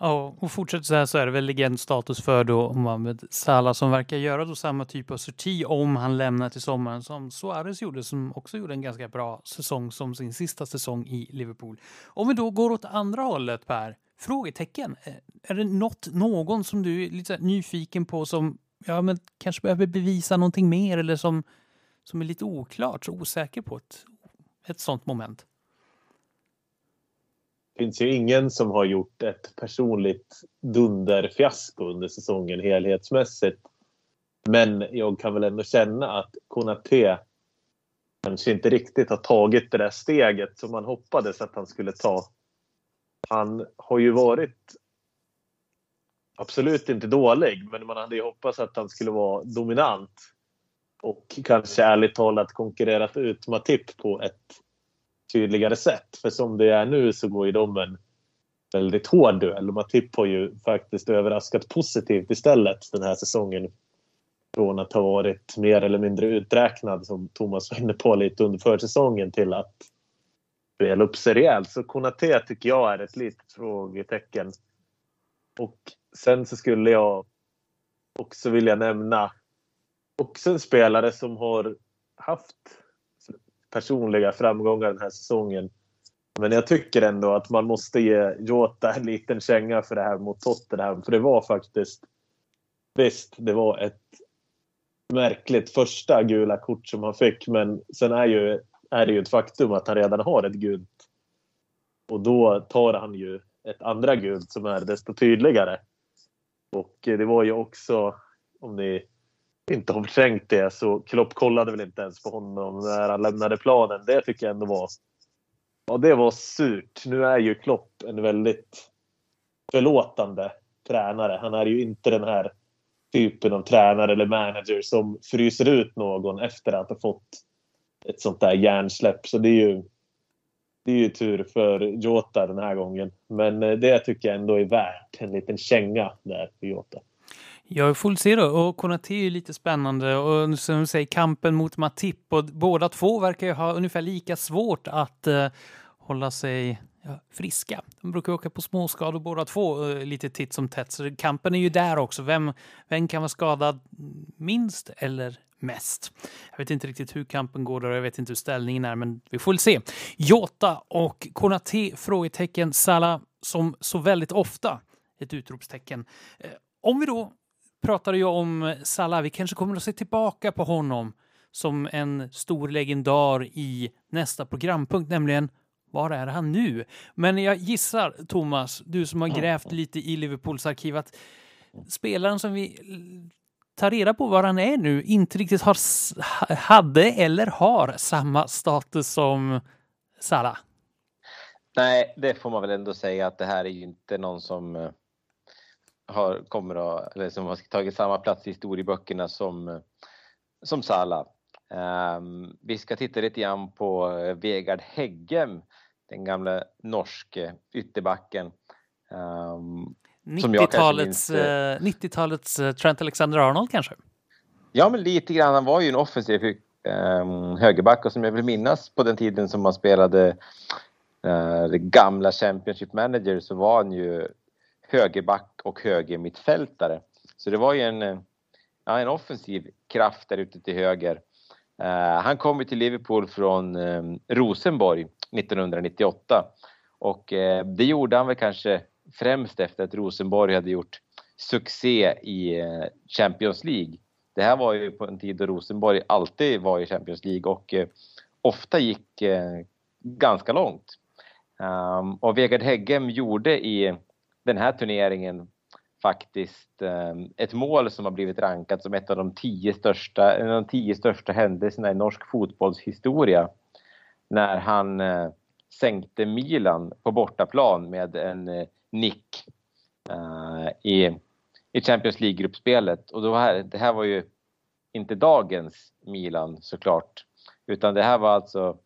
Ja, och fortsätter så här så är det väl legendstatus för då Mohamed Salah som verkar göra då samma typ av sorti om han lämnar till sommaren som Suarez gjorde som också gjorde en ganska bra säsong som sin sista säsong i Liverpool. Om vi då går åt andra hållet Per, frågetecken. Eh, är det något, någon som du är lite nyfiken på som ja, men kanske behöver bevisa någonting mer eller som, som är lite oklart, så osäker på ett, ett sånt moment? Det finns ju ingen som har gjort ett personligt dunderfiasko under säsongen helhetsmässigt. Men jag kan väl ändå känna att Konate kanske inte riktigt har tagit det där steget som man hoppades att han skulle ta. Han har ju varit absolut inte dålig, men man hade ju hoppats att han skulle vara dominant. Och kanske ärligt talat konkurrerat ut Matip på ett tydligare sätt. För som det är nu så går ju de en väldigt hård duell. Och Matip har ju faktiskt överraskat positivt istället den här säsongen. Från att ha varit mer eller mindre uträknad som Thomas var inne på lite under försäsongen till att spela upp sig rejält. Så Konate tycker jag är ett litet frågetecken. Och sen så skulle jag också vilja nämna också en spelare som har haft personliga framgångar den här säsongen. Men jag tycker ändå att man måste ge Jota en liten känga för det här mot Tottenham. För det var faktiskt... Visst, det var ett märkligt första gula kort som han fick. Men sen är, ju, är det ju ett faktum att han redan har ett gult. Och då tar han ju ett andra gult som är desto tydligare. Och det var ju också, om ni inte har förträngt det, så Klopp kollade väl inte ens på honom när han lämnade planen. Det tycker jag ändå var... Ja, det var surt. Nu är ju Klopp en väldigt förlåtande tränare. Han är ju inte den här typen av tränare eller manager som fryser ut någon efter att ha fått ett sånt där hjärnsläpp. Så det är ju, det är ju tur för Jota den här gången. Men eh, det tycker jag ändå är värt en liten känga där för Jota. Jag får se då. Och Konate är ju lite spännande. Och som du säger, kampen mot Matip. Och båda två verkar ju ha ungefär lika svårt att eh, hålla sig ja, friska. De brukar åka på småskador båda två eh, lite titt som tätt. Så kampen är ju där också. Vem, vem kan vara skadad minst eller mest. Jag vet inte riktigt hur kampen går där och jag vet inte hur ställningen är, men vi får väl se. Jota och Konate? Frågetecken. Salah som så väldigt ofta ett utropstecken. Eh, om vi då pratade ju om Salah. Vi kanske kommer att se tillbaka på honom som en stor legendar i nästa programpunkt, nämligen var är han nu? Men jag gissar, Thomas, du som har grävt lite i Liverpools arkiv, att spelaren som vi tar reda på var han är nu inte riktigt har, hade eller har samma status som Salah. Nej, det får man väl ändå säga att det här är ju inte någon som eh, har, kommer att, eller som har tagit samma plats i historieböckerna som, som Sala. Um, vi ska titta lite grann på Vegard Heggem, den gamla norske ytterbacken. Um, 90-talets, uh, 90-talets uh, Trent Alexander-Arnold kanske? Ja, men lite grann. Han var ju en offensiv um, högerback och som jag vill minnas på den tiden som man spelade uh, det gamla Championship Manager så var han ju högerback och högermittfältare. Så det var ju en, eh, ja, en offensiv kraft där ute till höger. Uh, han kom ju till Liverpool från um, Rosenborg 1998 och uh, det gjorde han väl kanske främst efter att Rosenborg hade gjort succé i uh, Champions League. Det här var ju på en tid då Rosenborg alltid var i Champions League och ofta gick ganska långt. Um, och Vegard Heggem gjorde i den här turneringen faktiskt eh, ett mål som har blivit rankat som ett av de tio största, en av de tio största händelserna i norsk fotbollshistoria. När han eh, sänkte Milan på bortaplan med en eh, nick eh, i, i Champions League-gruppspelet. Och då här, det här var ju inte dagens Milan såklart, utan det här var alltså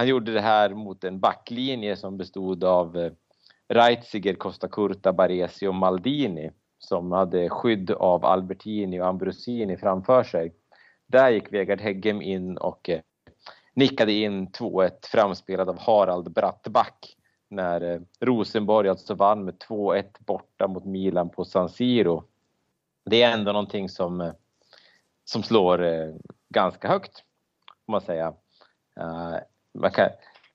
han gjorde det här mot en backlinje som bestod av eh, Reitziger, Costa Curta, Baresi och Maldini som hade skydd av Albertini och Ambrosini framför sig. Där gick Vegard Heggem in och eh, nickade in 2-1 framspelad av Harald Brattback när eh, Rosenborg alltså vann med 2-1 borta mot Milan på San Siro. Det är ändå någonting som, eh, som slår ganska högt, får man säga. Man kan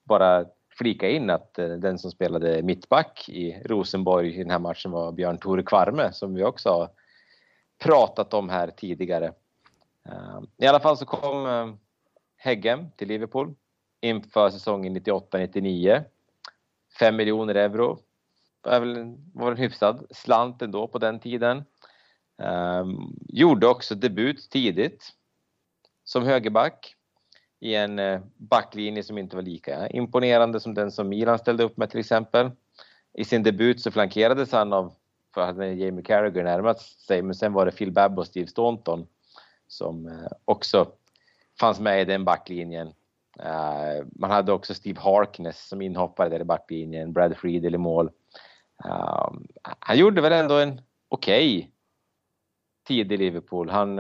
bara flika in att eh, den som spelade mittback i Rosenborg i den här matchen var Björn Tore Kvarme som vi också har pratat om här tidigare. Eh, I alla fall så kom eh, Häggen till Liverpool inför säsongen 98-99 5 miljoner euro. Det var en hyfsad slant ändå på den tiden. Gjorde också debut tidigt som högerback i en eh, backlinje som inte var lika imponerande som den som Milan ställde upp med till exempel. I sin debut så flankerades han av, för hade Jamie Carragher närmat sig, men sen var det Phil Babb och Steve Staunton som eh, också fanns med i den backlinjen. Eh, man hade också Steve Harkness som inhoppare där i backlinjen, Brad Friedel i mål. Han gjorde väl ändå en okej okay tid i Liverpool. Han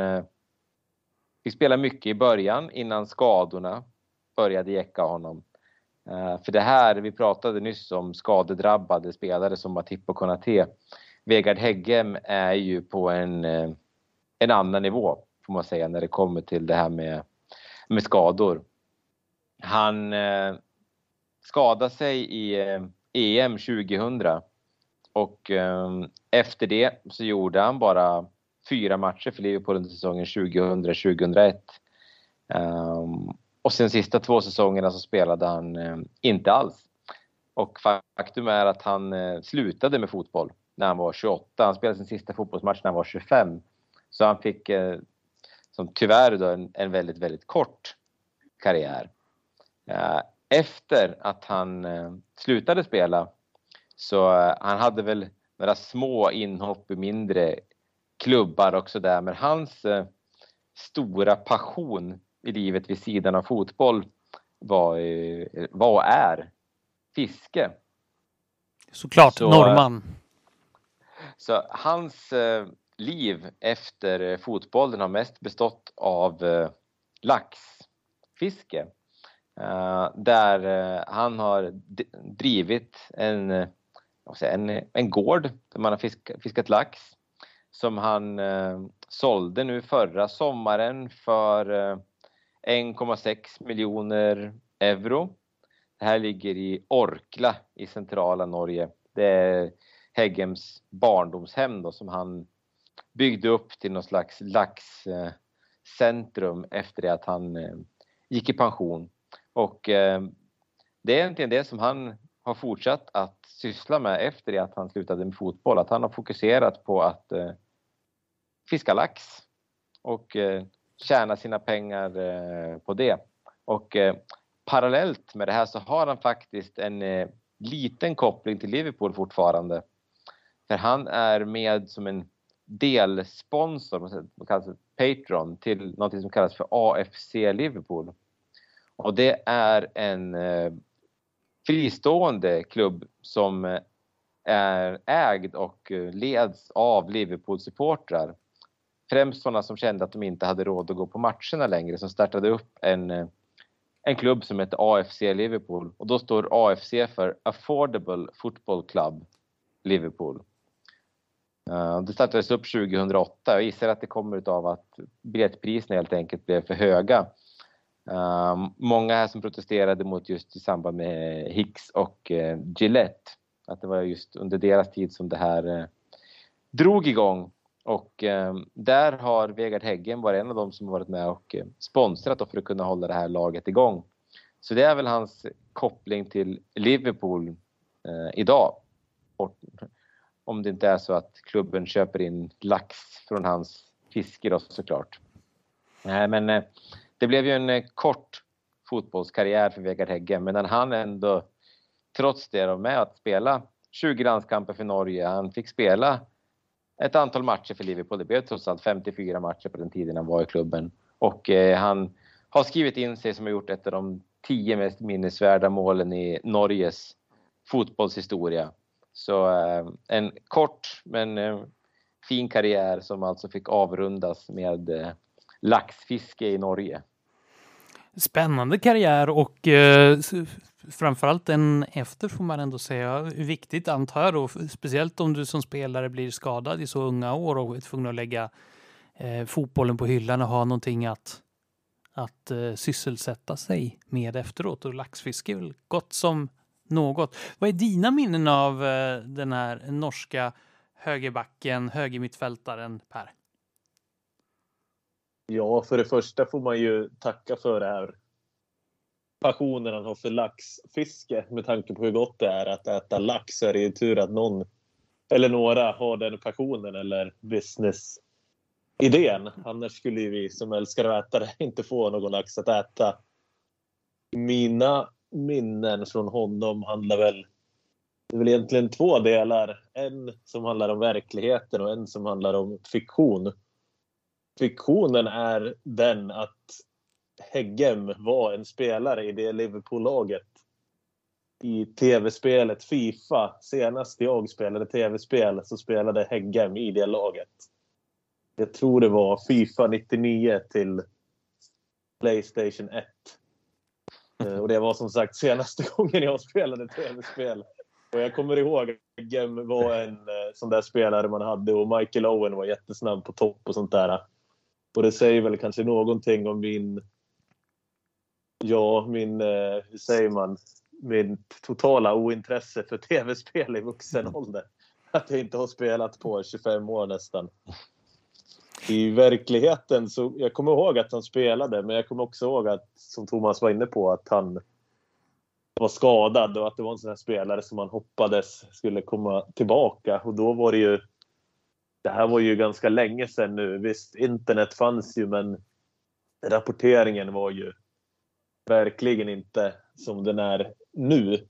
fick spela mycket i början innan skadorna började jäcka honom. Eh, för det här, vi pratade nyss om skadedrabbade spelare som Matip och Konate. Vegard Heggem är ju på en, eh, en annan nivå får man säga när det kommer till det här med, med skador. Han eh, skadade sig i eh, EM 2000 och eh, efter det så gjorde han bara fyra matcher för Liverpool under säsongen 2000-2001. Um, ehm, och sen sista två säsongerna så spelade han eh, inte alls. Och faktum är att han eh, slutade med fotboll när han var 28. Han spelade sin sista fotbollsmatch när han var 25. Så han fick, eh, som tyvärr då, en, en väldigt, väldigt kort karriär. Efter att han slutade spela så han hade väl några små inhopp i mindre klubbar också där men hans stora passion i livet vid sidan av fotboll var, var och är fiske. Såklart, så, norrman. Så hans liv efter fotbollen har mest bestått av laxfiske. Uh, där han har drivit en, en, en gård där man har fisk, fiskat lax som han eh, sålde nu förra sommaren för eh, 1,6 miljoner euro. Det här ligger i Orkla i centrala Norge. Det är Heggems barndomshem då, som han byggde upp till något slags laxcentrum efter det att han eh, gick i pension. Och eh, det är egentligen det som han har fortsatt att syssla med efter det att han slutade med fotboll. Att han har fokuserat på att fiska lax och eh, tjäna sina pengar eh, på det. Och eh, parallellt med det här så har han faktiskt en eh, liten koppling till Liverpool fortfarande. För han är med som en delsponsor, vad kallas Patreon, till något som kallas för AFC Liverpool. Och det är en fristående klubb som är ägd och leds av Liverpool-supportrar. Främst sådana som kände att de inte hade råd att gå på matcherna längre som startade upp en, eh, en klubb som heter AFC Liverpool och då står AFC för Affordable Football Club Liverpool. Eh, det startades upp 2008. Jag gissar att det kommer av att biljettpriserna helt enkelt blev för höga eh, många här som protesterade mot just i samband med Hicks och Gillette. Att det var just under deras tid som det här drog igång. Och eh, där har Vegard Häggen varit en av dem som varit med och ehm, sponsrat för att kunna hålla det här laget igång. Så det är väl hans koppling till Liverpool eh, idag. Och, om det inte är så att klubben köper in lax från hans fiske då såklart. Nej men eh, det blev ju en eh, kort fotbollskarriär för Vegard Häggen, men han ändå trots det var med att spela 20 landskamper för Norge. Han fick spela ett antal matcher för Liverpool. Det blev trots allt 54 matcher på den tiden han var i klubben. Och eh, han har skrivit in sig som har gjort ett av de tio mest minnesvärda målen i Norges fotbollshistoria. Så eh, en kort men eh, fin karriär som alltså fick avrundas med eh, laxfiske i Norge. Spännande karriär och eh, framförallt en efter får man ändå säga. Viktigt antar jag då, speciellt om du som spelare blir skadad i så unga år och är tvungen att lägga eh, fotbollen på hyllan och ha någonting att, att eh, sysselsätta sig med efteråt. Och laxfiske är väl gott som något. Vad är dina minnen av eh, den här norska högerbacken, högermittfältaren Per? Ja, för det första får man ju tacka för det här passionen han har för laxfiske. Med tanke på hur gott det är att äta lax så är det ju tur att någon eller några har den passionen eller business-idén. Annars skulle ju vi som älskar att äta det inte få någon lax att äta. Mina minnen från honom handlar väl det är väl egentligen två delar. En som handlar om verkligheten och en som handlar om fiktion. Fiktionen är den att Heggem var en spelare i det Liverpool-laget. I tv-spelet Fifa, senast jag spelade tv-spel, så spelade Heggem i det laget. Jag tror det var Fifa 99 till Playstation 1. Eh, och det var som sagt senaste gången jag spelade tv-spel. Och jag kommer ihåg att Heggem var en eh, sån där spelare man hade och Michael Owen var jättesnabb på topp och sånt där. Och det säger väl kanske någonting om min Ja, min, eh, hur säger man, min totala ointresse för tv-spel i vuxen mm. ålder. Att jag inte har spelat på 25 år nästan. I verkligheten så, jag kommer ihåg att han spelade, men jag kommer också ihåg att, som Thomas var inne på, att han var skadad och att det var en sån här spelare som man hoppades skulle komma tillbaka. Och då var det ju, det här var ju ganska länge sedan nu. Visst, internet fanns ju, men rapporteringen var ju verkligen inte som den är nu.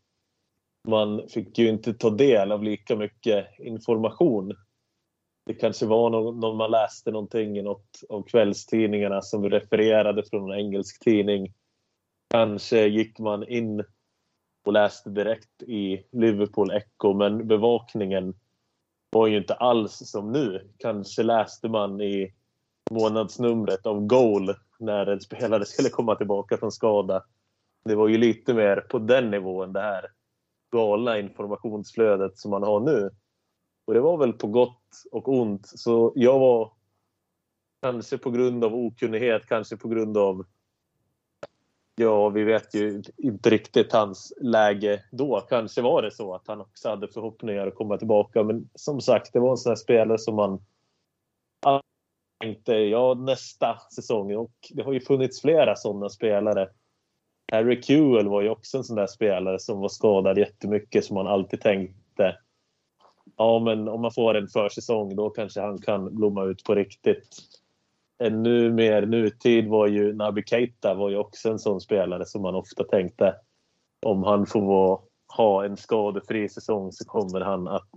Man fick ju inte ta del av lika mycket information. Det kanske var någon, man läste någonting i något av kvällstidningarna som refererade från en engelsk tidning. Kanske gick man in och läste direkt i Liverpool Echo men bevakningen var ju inte alls som nu. Kanske läste man i månadsnumret av Goal när en spelare skulle komma tillbaka från skada. Det var ju lite mer på den nivån det här galna informationsflödet som man har nu. Och det var väl på gott och ont. Så jag var kanske på grund av okunnighet, kanske på grund av Ja, vi vet ju inte riktigt hans läge då. Kanske var det så att han också hade förhoppningar att komma tillbaka. Men som sagt, det var en sån här spelare som man tänkte jag nästa säsong. Och det har ju funnits flera sådana spelare. Harry Kewell var ju också en sån där spelare som var skadad jättemycket som man alltid tänkte ja, men om man får en försäsong då kanske han kan blomma ut på riktigt. Ännu mer nutid var ju Naby Keita var ju också en sån spelare som man ofta tänkte om han får vara, ha en skadefri säsong så kommer han att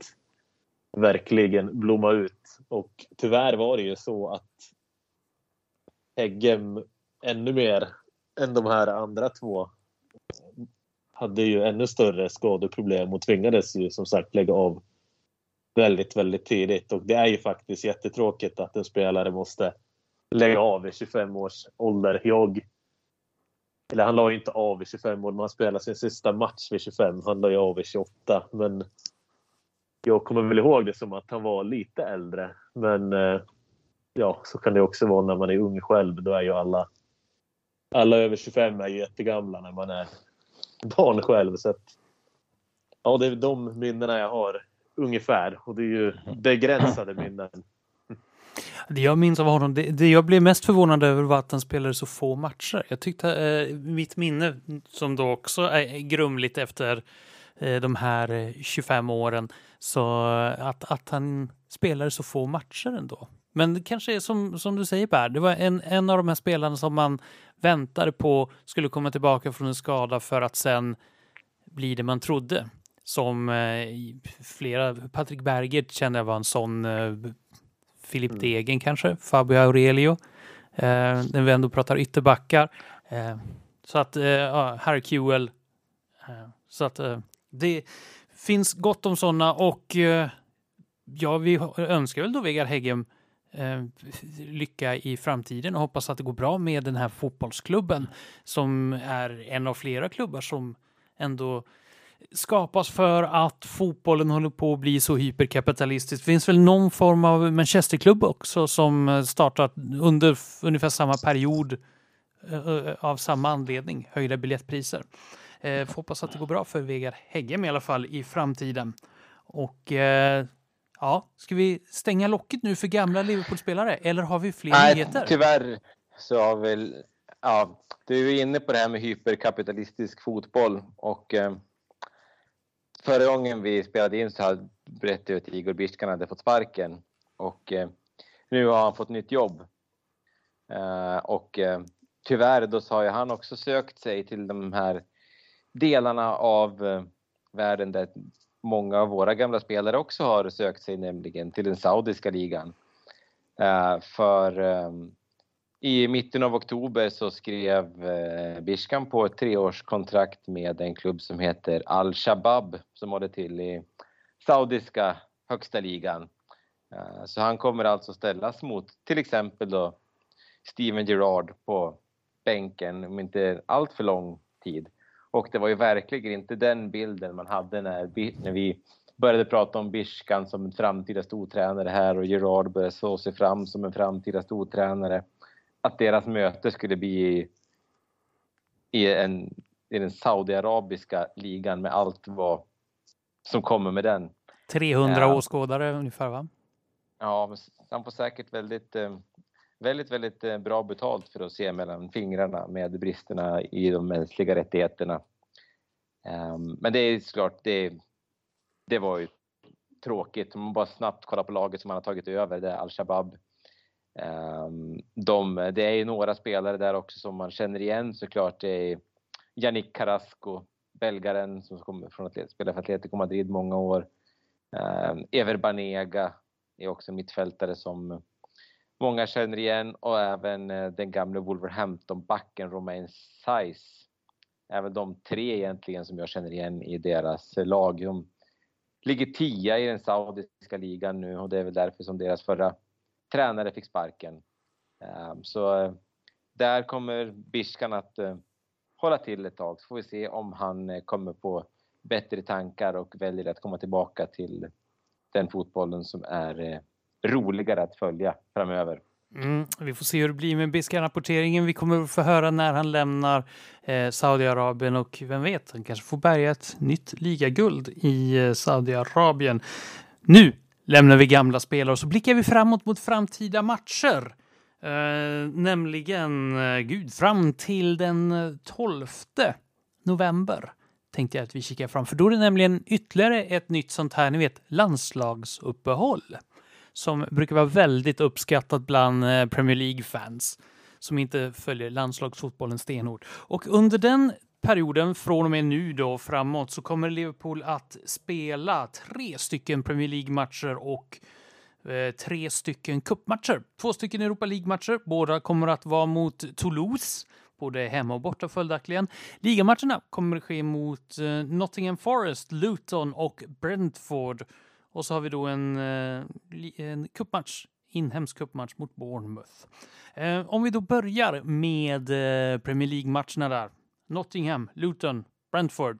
verkligen blomma ut. Och tyvärr var det ju så att Heggem ännu mer än de här andra två hade ju ännu större skadeproblem och tvingades ju som sagt lägga av väldigt, väldigt tidigt. Och det är ju faktiskt jättetråkigt att en spelare måste lägga av i 25 års ålder. Jag, eller han la ju inte av i 25 år, men han spelade sin sista match vid 25. Han la ju av i 28. Men jag kommer väl ihåg det som att han var lite äldre. Men eh, ja, så kan det också vara när man är ung själv. Då är ju alla, alla över 25 är ju jättegamla när man är barn själv. Så att, ja, det är de minnena jag har ungefär. Och det är ju begränsade minnen. Det jag minns av honom, det, det, jag blev mest förvånad över var att han spelade så få matcher. Jag tyckte eh, mitt minne, som då också är grumligt efter de här 25 åren, så att, att han spelade så få matcher ändå. Men det kanske är som, som du säger Per, det var en, en av de här spelarna som man väntade på skulle komma tillbaka från en skada för att sen bli det man trodde. Som eh, flera, Patrik Bergert kände jag var en sån, eh, Filip mm. Degen kanske, Fabio Aurelio, eh, när vi ändå pratar ytterbackar. Eh, så att, eh, ja, Harry Kewell. Eh, så att eh, det finns gott om sådana och eh, ja, vi önskar väl då Vegard Heggem eh, lycka i framtiden och hoppas att det går bra med den här fotbollsklubben som är en av flera klubbar som ändå skapas för att fotbollen håller på att bli så hyperkapitalistisk. Det finns väl någon form av Manchesterklubb också som startat under ungefär samma period eh, av samma anledning, höjda biljettpriser. Eh, får hoppas att det går bra för Vegard Heggem i alla fall i framtiden. Och eh, ja, ska vi stänga locket nu för gamla Liverpool-spelare eller har vi fler Nej, nyheter? tyvärr så har väl, ja, du är inne på det här med hyperkapitalistisk fotboll och eh, förra gången vi spelade in så hade, berättade jag att Igor Biskan hade fått sparken och eh, nu har han fått nytt jobb. Eh, och eh, tyvärr då så har ju han också sökt sig till de här delarna av eh, världen där många av våra gamla spelare också har sökt sig, nämligen till den saudiska ligan. Eh, för eh, i mitten av oktober så skrev Bishkan på ett treårskontrakt med en klubb som heter Al-Shabab som håller till i saudiska högsta ligan. Så han kommer alltså ställas mot till exempel då Steven Gerrard på bänken om inte allt för lång tid. Och det var ju verkligen inte den bilden man hade när, när vi började prata om Bishkan som en framtida stortränare här och Gerard började slå sig fram som en framtida stortränare. Att deras möte skulle bli i, en, i den saudiarabiska ligan med allt vad som kommer med den. 300 Ja. åskådare ungefär va? Ja, han får säkert väldigt, eh, väldigt, väldigt eh, bra betalt för att se mellan fingrarna med bristerna i de mänskliga rättigheterna. Ehm, men det är såklart, det, det var ju tråkigt. Om man bara snabbt kollar på laget som man har tagit över, det är Al-Shabab. Ehm, de, det är ju några spelare där också som man känner igen såklart. Det är Yannick Carrasco, belgaren som kommer från att spela för Atletico Madrid många år. Ehm, Ever Banega är också en mittfältare som många känner igen och även eh, den gamle Wolverhampton-backen Romain Saiz. Även de tre egentligen som jag känner igen i deras eh, lag. De ligger tia i den saudiska ligan nu och det är väl därför som deras förra tränare fick sparken. Ehm, så eh, där kommer Bishkan att hålla till ett tag så får vi se om han kommer på bättre tankar och väljer att komma tillbaka till den fotbollen som är roligare att följa framöver. Mm, vi får se hur det blir med Biskan-rapporteringen. Vi kommer att få höra när han lämnar eh, Saudiarabien och vem vet, han kanske får bärga ett nytt ligaguld i eh, Saudiarabien. Nu lämnar vi gamla spelare och så blickar vi framåt mot framtida matcher. Eh, nämligen, eh, gud, fram till den eh, 12 november tänkte jag att vi kikar fram, för då är det nämligen ytterligare ett nytt sånt här, ni vet, landslagsuppehåll som brukar vara väldigt uppskattat bland eh, Premier League-fans som inte följer landslagsfotbollen stenhårt. Och under den perioden, från och med nu då framåt, så kommer Liverpool att spela tre stycken Premier League-matcher och eh, tre stycken cupmatcher. Två stycken Europa League-matcher. Båda kommer att vara mot Toulouse, både hemma och borta följaktligen. Ligamatcherna kommer att ske mot eh, Nottingham Forest, Luton och Brentford. Och så har vi då en, eh, en cupmatch, inhemsk cupmatch mot Bournemouth. Eh, om vi då börjar med eh, Premier League-matcherna där. Nottingham, Luton, Brentford.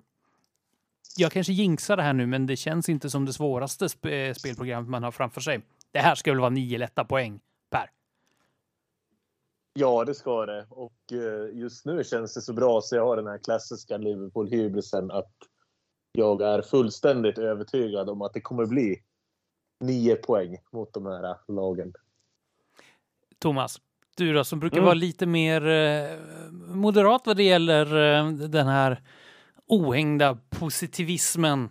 Jag kanske jinxar det här nu, men det känns inte som det svåraste sp- spelprogrammet man har framför sig. Det här ska väl vara nio lätta poäng, Per? Ja, det ska det. Och just nu känns det så bra så jag har den här klassiska Liverpool-hybrisen att jag är fullständigt övertygad om att det kommer bli nio poäng mot de här lagen. Thomas, du då som brukar Mm. vara lite mer eh, moderat vad det gäller eh, den här ohängda positivismen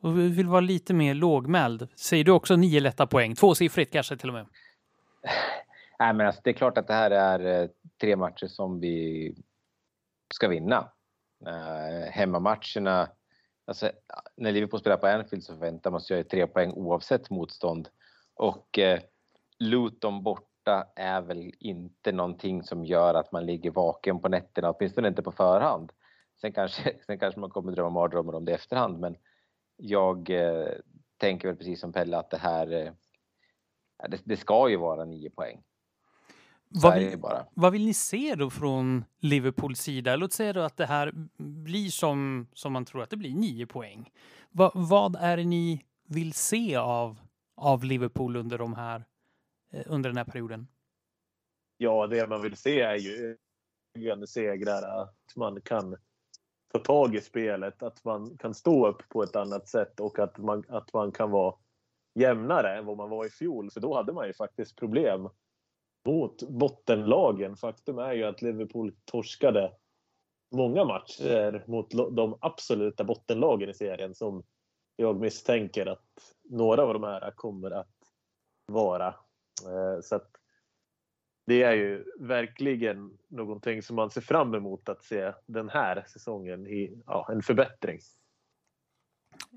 och vi vill vara lite mer lågmäld. Säger du också nio lätta poäng? Tvåsiffrigt kanske till och med. Nej, men alltså, det är klart att det här är eh, tre matcher som vi ska vinna. Hemmamatcherna, alltså, när Liverpool spelar på Anfield så förväntar man sig ju tre poäng oavsett motstånd. Och eh, Luton borta är väl inte någonting som gör att man ligger vaken på nätterna, åtminstone inte på förhand. Sen kanske, sen kanske man kommer drömma mardrömmar om det i efterhand, men jag eh, tänker väl precis som Pelle att det här eh, det, det ska ju vara nio poäng. Vad vill, vad vill, ni se då från Liverpools sida? Låt säga då att det här blir som, som man tror att det blir, nio poäng. Va, vad är det ni vill se av, av Liverpool under, de här, eh, under den här perioden? Ja, det man vill se är ju segrar, att man kan ta tag i spelet, att man kan stå upp på ett annat sätt och att man, att man kan vara jämnare än vad man var i fjol. För då hade man ju faktiskt problem mot bottenlagen. Faktum är ju att Liverpool torskade många matcher mot de absoluta bottenlagen i serien som jag misstänker att några av de här kommer att vara. Eh, så att det är ju verkligen någonting som man ser fram emot att se den här säsongen i ja, en förbättring.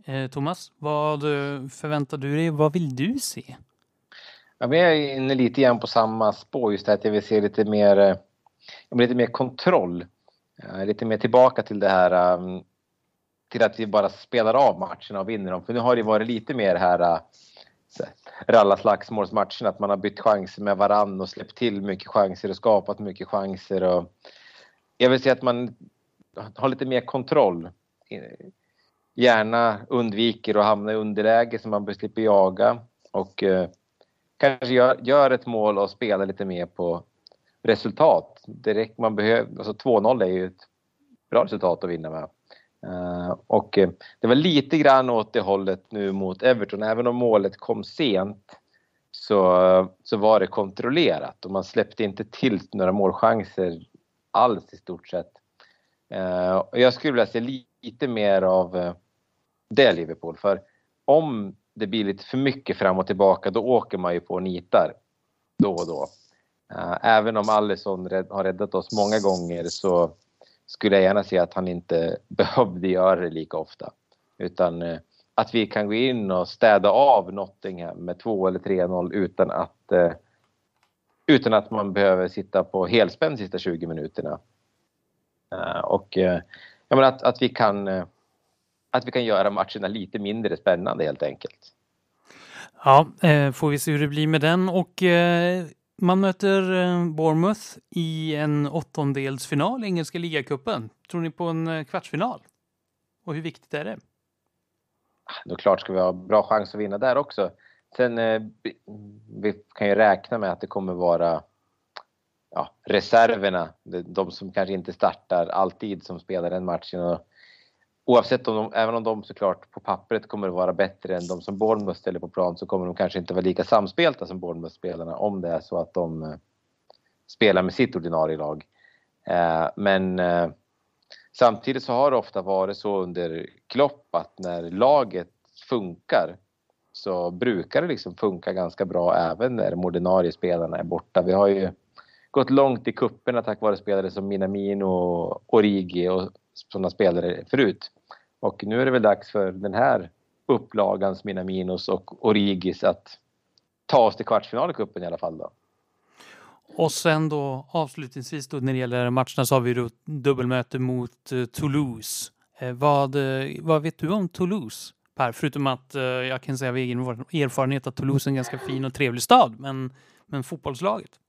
Eh, Thomas, vad förväntar du dig? Vad vill du se? Ja, men jag är inne lite grann på samma spår, just det att jag vill se lite mer, eh, lite mer kontroll. Eh, lite mer tillbaka till det här um, till att vi bara spelar av matcherna och vinner dem. För nu har det varit lite mer här äh, att man har bytt chanser med varann och släppt till mycket chanser och skapat mycket chanser. Och jag vill säga att man har lite mer kontroll. Gärna undviker att hamna i underläge så man slipper jaga och kanske gör, gör, ett mål och spelar lite mer på resultat. Direkt man behöver, alltså 2-0 är ju ett bra resultat att vinna med. Uh, och uh, det var lite grann åt det hållet nu mot Everton. Även om målet kom sent så, uh, så var det kontrollerat och man släppte inte till några målchanser alls i stort sett. Eh, jag skulle vilja se lite mer av det Liverpool. För om det blir lite för mycket fram och tillbaka då åker man ju på nitar då och då. Eh, även om Alisson har räddat oss många gånger så skulle jag gärna se att han inte behövde göra det lika ofta. Utan eh, att vi kan gå in och städa av Nottingham med 2 eller 3-0 utan att eh, utan att man behöver sitta på helspänn sista 20 minuterna. Och jag menar att, att vi kan att vi kan göra matcherna lite mindre spännande helt enkelt. Ja, får vi se hur det blir med den och man möter eh, Bournemouth i en åttondelsfinal i engelska ligacupen. Tror ni på en eh, kvartsfinal? Och hur viktigt är det? Då klart ska vi ha bra chans att vinna där också. Sen eh, vi kan ju räkna med att det kommer vara ja, reserverna, de som kanske inte startar alltid som spelar den matchen. Och oavsett om de, även om de såklart på pappret kommer att vara bättre än de som Bournemouth ställer på plan så kommer de kanske inte vara lika samspelta som Bournemouth-spelarna om det är så att de eh, spelar med sitt ordinarie lag. Eh, men eh, samtidigt så har det ofta varit så under Klopp att när laget funkar så brukar det liksom funka ganska bra även när de ordinarie spelarna är borta. Vi har ju gått långt i kupperna tack vare spelare som Minamino, Origi och sådana spelare förut. Och nu är det väl dags för den här upplagans Minaminos och Origis att ta oss till kvartsfinal i cupen i alla fall. Då. Och sen då avslutningsvis då när det gäller matcherna så har vi då dubbelmöte mot uh, Toulouse. Eh, vad, uh, vad vet du om Toulouse? Per, förutom att uh, jag kan säga av egen erfarenhet att Toulouse är en ganska fin och trevlig stad, men, men fotbollslaget?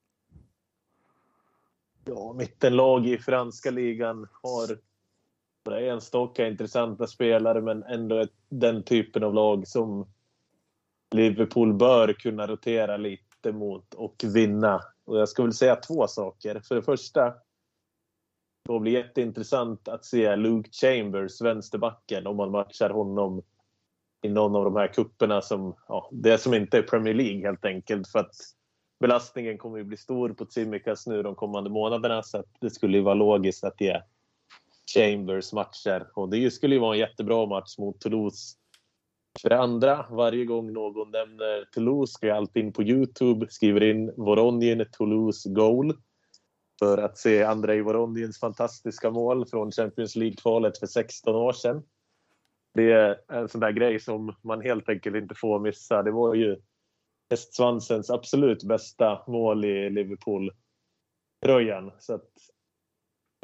Ja, mittenlag i franska ligan har enstaka intressanta spelare men ändå ett, den typen av lag som Liverpool bör kunna rotera lite mot och vinna. Och jag ska väl säga två saker. För det första, det blir jätteintressant att se Luke Chambers, vänsterbacken, om man matchar honom i någon av de här kupperna som, ja, det som inte är Premier League helt enkelt. För att belastningen kommer ju bli stor på Tsimikas nu de kommande månaderna så att det skulle ju vara logiskt att ge Chambers matcher. Och det skulle ju vara en jättebra match mot Toulouse. För det andra, varje gång någon nämner Toulouse ska jag alltid in på Youtube, skriver in Voronien Toulouse Goal för att se Andrei Voroniens fantastiska mål från Champions League-kvalet för 16 år sedan. Det är en sån där grej som man helt enkelt inte får missa. Det var ju hästsvansens absolut bästa mål i Liverpool-tröjan. Så att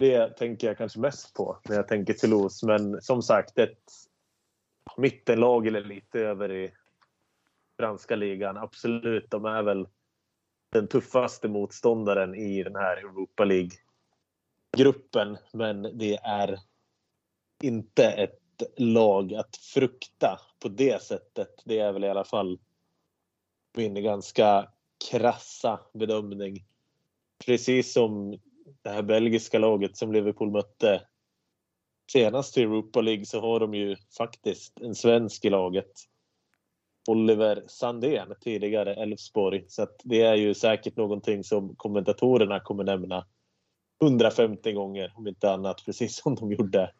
det tänker jag kanske mest på när jag tänker Toulouse. Men som sagt, ett mittenlag eller lite över i franska ligan. Absolut, de är väl den tuffaste motståndaren i den här Europa League-gruppen. Men det är inte ett lag att frukta på det sättet. Det är väl i alla fall min ganska krassa bedömning. Precis som det här belgiska laget som Liverpool mötte senast i Europa League så har de ju faktiskt en svensk i laget. Oliver Sandén, tidigare Elfsborg. Så att det är ju säkert någonting som kommentatorerna kommer nämna 150 gånger om inte annat, precis som de gjorde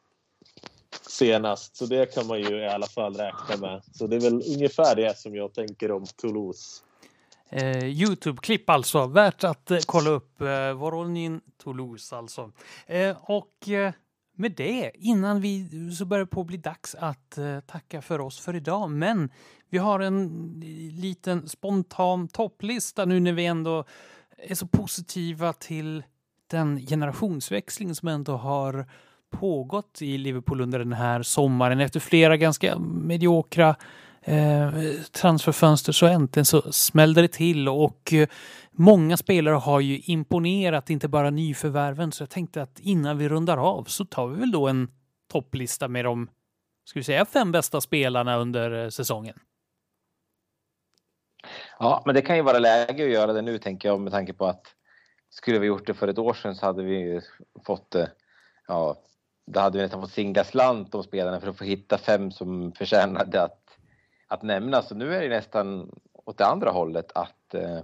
senast. Så det kan man ju i alla fall räkna med. Så det är väl ungefär det som jag tänker om Toulouse. Eh, Youtube-klipp alltså, värt att eh, kolla upp. Eh, Voronin Toulouse alltså. Eh, och eh, med det, innan vi så börjar på bli dags att eh, tacka för oss för idag. Men vi har en liten spontan topplista nu när vi ändå är så positiva till den generationsväxling som ändå har pågått i Liverpool under den här sommaren. Efter flera ganska mediokra eh, transferfönster så äntligen så smällde det till och eh, många spelare har ju imponerat, inte bara nyförvärven. Så jag tänkte att innan vi rundar av så tar vi väl då en topplista med de, ska vi säga, fem bästa spelarna under eh, säsongen. Ja, men det kan ju vara läge att göra det nu tänker jag med tanke på att skulle vi gjort det för ett år sedan så hade vi fått eh, ja, då hade vi nästan fått singla slant om spelarna för att få hitta fem som förtjänade att, att nämna Så nu är det nästan åt det andra hållet att eh,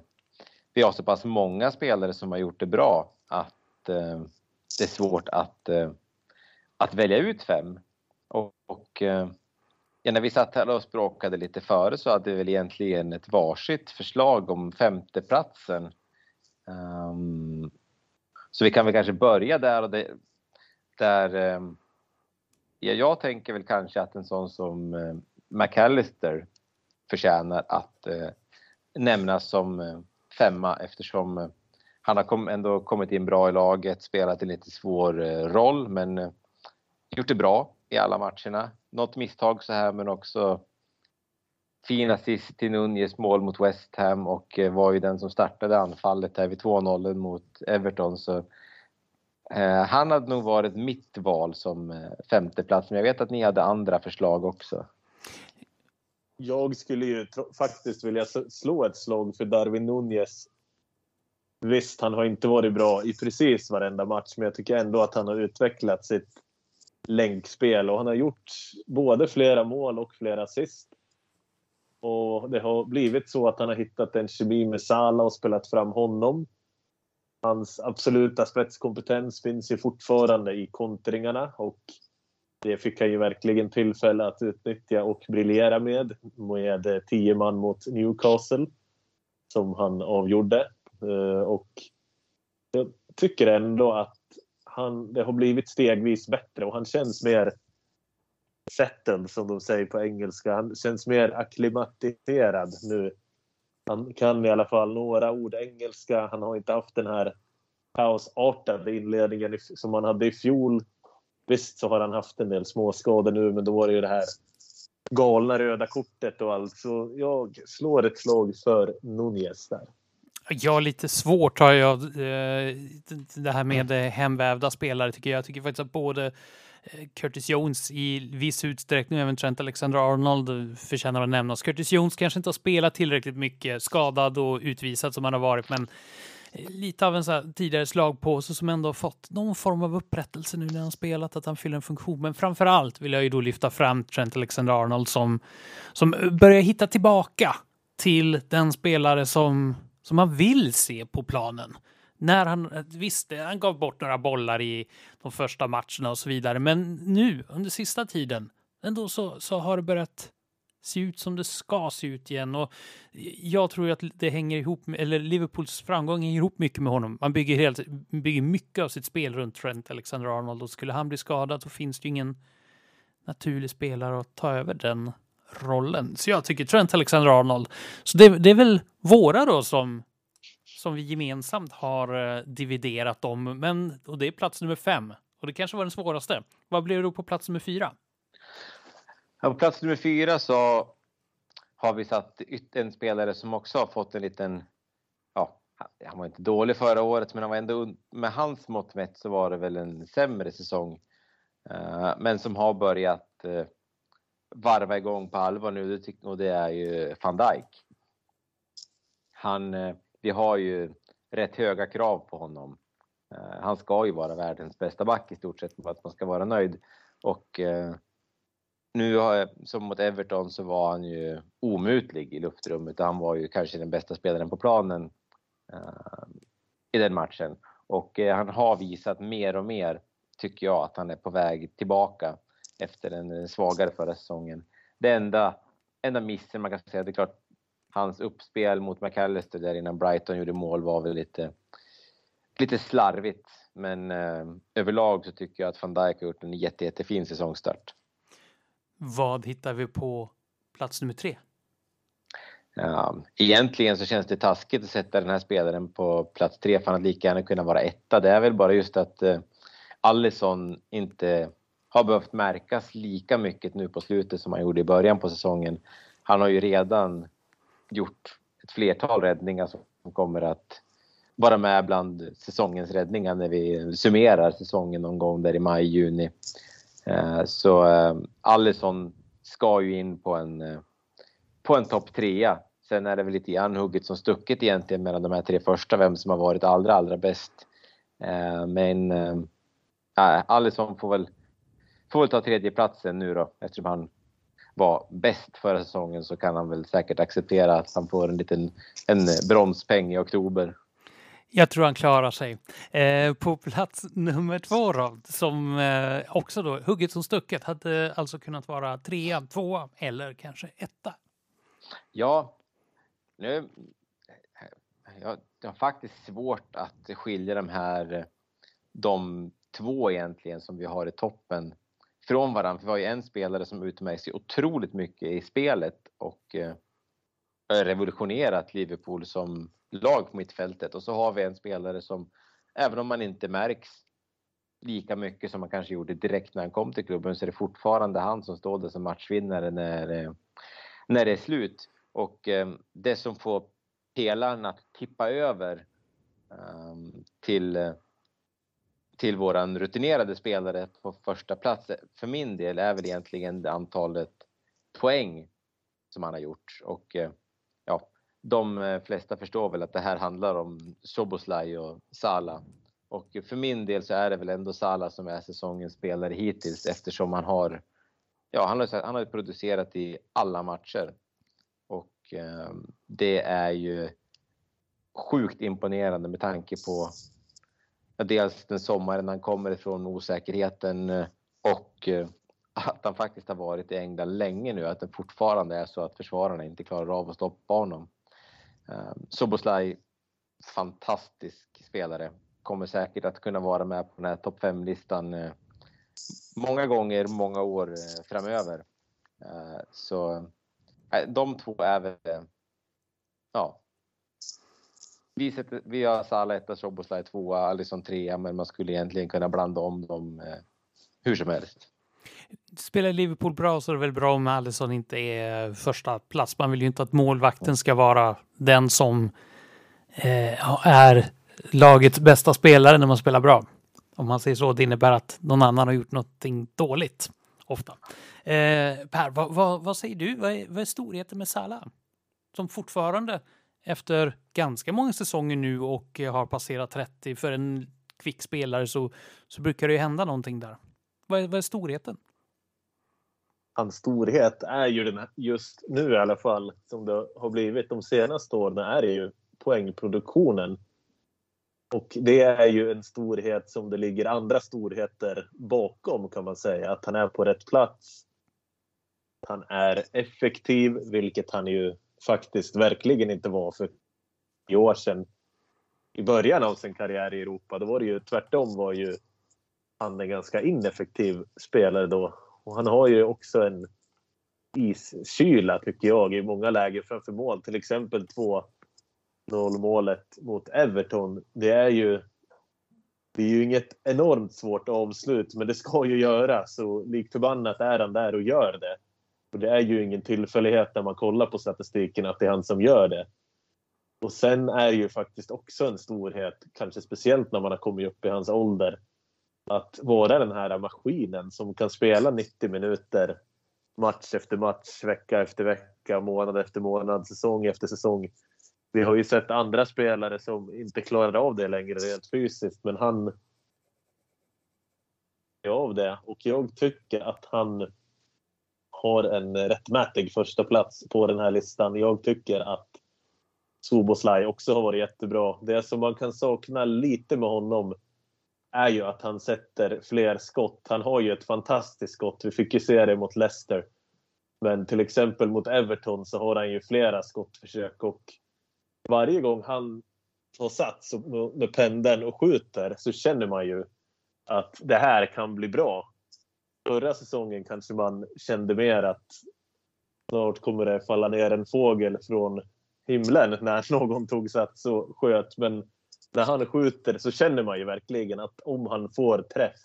vi har så pass många spelare som har gjort det bra att eh, det är svårt att, eh, att välja ut fem. Och, och eh, ja, när vi satt här och språkade lite före så hade vi väl egentligen ett varsitt förslag om femteplatsen. Um, så vi kan väl kanske börja där och det, där eh, ja, jag tänker väl kanske att en sån som eh, McAllister förtjänar att eh, nämnas som eh, femma eftersom eh, han har kom, ändå kommit in bra i laget, spelat en lite svår eh, roll men eh, gjort det bra i alla matcherna. Något misstag så här men också fin assist till Nunez mål mot West Ham och eh, var ju den som startade anfallet här vid 2-0 mot Everton. Så Eh, han hade nog varit mitt val som eh, femteplats, men jag vet att ni hade andra förslag också. Jag skulle ju faktiskt vilja slå ett slag för Darwin Nunez. Visst, han har inte varit bra i precis varenda match, men jag tycker ändå att han har utvecklat sitt länkspel och han har gjort både flera mål och flera assist. Och det har blivit så att han har hittat en kemi med Salah och spelat fram honom. Hans absoluta spetskompetens finns ju fortfarande i kontringarna och det fick han ju verkligen tillfälle att utnyttja och briljera med med tio man mot Newcastle som han avgjorde. Eh, och jag tycker ändå att han, det har blivit stegvis bättre och han känns mer settled som de säger på engelska. Han känns mer akklimatiserad nu han kan i alla fall några ord engelska. Han har inte haft den här kaosartade inledningen som han hade i fjol. Visst så har han haft en del småskador nu, men då var det ju det här galna röda kortet och allt. Så jag slår ett slag för Nunez där. Ja, lite svårt har jag eh, det här med hemvävda spelare tycker jag. Jag tycker faktiskt att både eh, Curtis Jones i viss utsträckning, även Trent Alexander-Arnold förtjänar att nämnas. Curtis Jones kanske inte har spelat tillräckligt mycket, skadad och utvisad som han har varit, men lite av en så här tidigare slagpåse som ändå har fått någon form av upprättelse nu när han spelat, att han fyller en funktion. Men framför allt vill jag ju då lyfta fram Trent Alexander-Arnold som, som börjar hitta tillbaka till den spelare som, som man vill se på planen när han, visst, han gav bort några bollar i de första matcherna och så vidare, men nu under sista tiden ändå så, så har det börjat se ut som det ska se ut igen och jag tror att det hänger ihop, eller Liverpools framgång hänger ihop mycket med honom. Man bygger, helt, bygger mycket av sitt spel runt Trent Alexander-Arnold och skulle han bli skadad så finns det ju ingen naturlig spelare att ta över den rollen. Så jag tycker Trent Alexander-Arnold. Så det, det är väl våra då som som vi gemensamt har eh, dividerat om. Men, och det är plats nummer fem. Och det kanske var den svåraste. Vad blev det då på plats nummer fyra? Ja, på plats nummer fyra så har vi satt en spelare som också har fått en liten, ja, han var inte dålig förra året, men han var ändå, med hans mått mätt så var det väl en sämre säsong. Eh, men som har börjat eh, varva igång på allvar nu och det är ju van Dijk. Han, eh, vi har ju rätt höga krav på honom. Han ska ju vara världens bästa back i stort sett, för att man ska vara nöjd. Och nu som mot Everton så var han ju omutlig i luftrummet han var ju kanske den bästa spelaren på planen eh, i den matchen. Och eh, han har visat mer och mer tycker jag att han är på väg tillbaka efter en svagare förra säsongen. Det enda, enda missen man kan säga, det är klart hans uppspel mot McAllister där innan Brighton gjorde mål var väl lite, lite slarvigt. Men uh, överlag så tycker jag att van Dijk har gjort en jätte, jättefin säsongstart. Vad hittar vi på plats nummer tre? Ja, egentligen så känns det taskigt att sätta den här spelaren på plats tre för han hade lika gärna kunnat vara etta. Det är väl bara just att eh, Allison inte har behövt märkas lika mycket nu på slutet som han gjorde i början på säsongen. Han har ju redan gjort ett flertal räddningar som kommer att vara med bland säsongens räddningar när vi summerar säsongen någon gång där i maj, juni. Eh, så eh, Allison ska ju in på en, eh, på en topp trea. Sen är det väl lite grann hugget som stucket egentligen mellan de här tre första, vem som har varit allra, allra bäst. Eh, men äh, Allison får väl, får väl ta tredjeplatsen nu då eftersom han var bäst förra säsongen så kan han väl säkert acceptera att han får en liten en bronspeng i oktober. Jag tror han klarar sig. Eh, på plats nummer två då, som eh, också då hugget som stucket, hade alltså kunnat vara trea, tvåa eller kanske etta. Ja, nu... Jag, har faktiskt svårt att skilja de här de två egentligen som vi har i toppen från varandra. För vi har ju en spelare som utmärker sig otroligt mycket i spelet och eh, revolutionerat Liverpool som lag på mittfältet. Och så har vi en spelare som, även om man inte märks lika mycket som man kanske gjorde direkt när han kom till klubben, så är det fortfarande han som står där som matchvinnare när, eh, när det är slut. Och eh, det som får pelaren att tippa över ehm, till till våran rutinerade spelare på första plats för min del är väl egentligen det antalet poäng som han har gjort och eh, ja, de eh, flesta förstår väl att det här handlar om Soboslaj och Sala. Och för min del så är det väl ändå Sala som är säsongens spelare hittills eftersom han har ja, han har, han har producerat i alla matcher. Och eh, det är ju sjukt imponerande med tanke på dels den sommaren han kommer ifrån, osäkerheten eh, och eh, att han faktiskt har varit i England länge nu, att det fortfarande är så att försvararna inte klarar av att stoppa honom. Eh, Soboslaj, fantastisk spelare, kommer säkert att kunna vara med på den här topp 5-listan eh, många gånger, många år eh, framöver. Ehm, så eh, de två är väl, ja, vi, sätter, vi har Salah etta, Soboslaj tvåa, Alisson trea, men man skulle egentligen kunna blanda om dem eh, hur som helst. Spelar Liverpool bra så är det väl bra om Alisson inte är första plats. Man vill ju inte att målvakten ska vara den som eh, är lagets bästa spelare när man spelar bra. Om man säger så, det innebär att någon annan har gjort någonting dåligt. Ofta. Eh, per, vad, vad, vad, säger du? Vad är, vad är storheten med Salah? Som fortfarande efter ganska många säsonger nu och har passerat 30. För en kvick spelare så, så brukar det ju hända någonting där. Vad är, vad är storheten? Hans storhet är ju den här, just nu i alla fall, som det har blivit de senaste åren, är det ju poängproduktionen. Och det är ju en storhet som det ligger andra storheter bakom kan man säga. Att han är på rätt plats. Han är effektiv, vilket han ju faktiskt verkligen inte var för tio år sedan. I början av sin karriär i Europa, då var det ju tvärtom var ju han en ganska ineffektiv spelare då. Och han har ju också en iskyla tycker jag i många lägen framför mål. Till exempel 2-0 målet mot Everton. Det är ju det är ju inget enormt svårt avslut, men det ska ju göras. Och likt förbannat är han där och gör det. Och det är ju ingen tillfällighet när man kollar på statistiken att det är han som gör det. Och sen är det ju faktiskt också en storhet, kanske speciellt när man har kommit upp i hans ålder, att vara den här maskinen som kan spela 90 minuter match efter match, vecka efter vecka, månad efter månad, säsong efter säsong. Vi har ju sett andra spelare som inte klarar av det längre rent fysiskt, men han av det och jag tycker att han har en rättmätig första plats på den här listan. Jag tycker att Soboslaj också har varit jättebra. Det som man kan sakna lite med honom är ju att han sätter fler skott. Han har ju ett fantastiskt skott. Vi fick ju se det mot Leicester. Men till exempel mot Everton så har han ju flera skottförsök och varje gång han har satt med pendeln och skjuter så känner man ju att det här kan bli bra. Förra säsongen kanske man kände mer att snart kommer det falla ner en fågel från himlen när någon tog sats och sköt. Men när han skjuter så känner man ju verkligen att om han får träff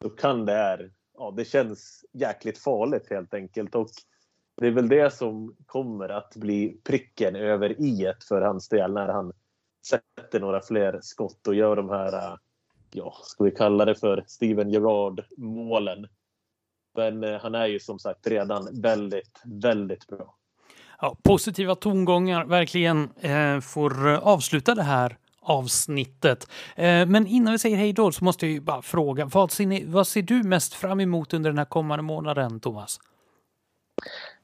då kan det här, ja det känns jäkligt farligt helt enkelt. Och det är väl det som kommer att bli pricken över i för hans del när han sätter några fler skott och gör de här ja, ska vi kalla det för Steven Gerrard-målen. Men eh, han är ju som sagt redan väldigt, väldigt bra. Ja, positiva tongångar verkligen eh, får avsluta det här avsnittet. Eh, men innan vi säger hej då så måste jag ju bara fråga, vad ser, ni, vad ser du mest fram emot under den här kommande månaden, Thomas?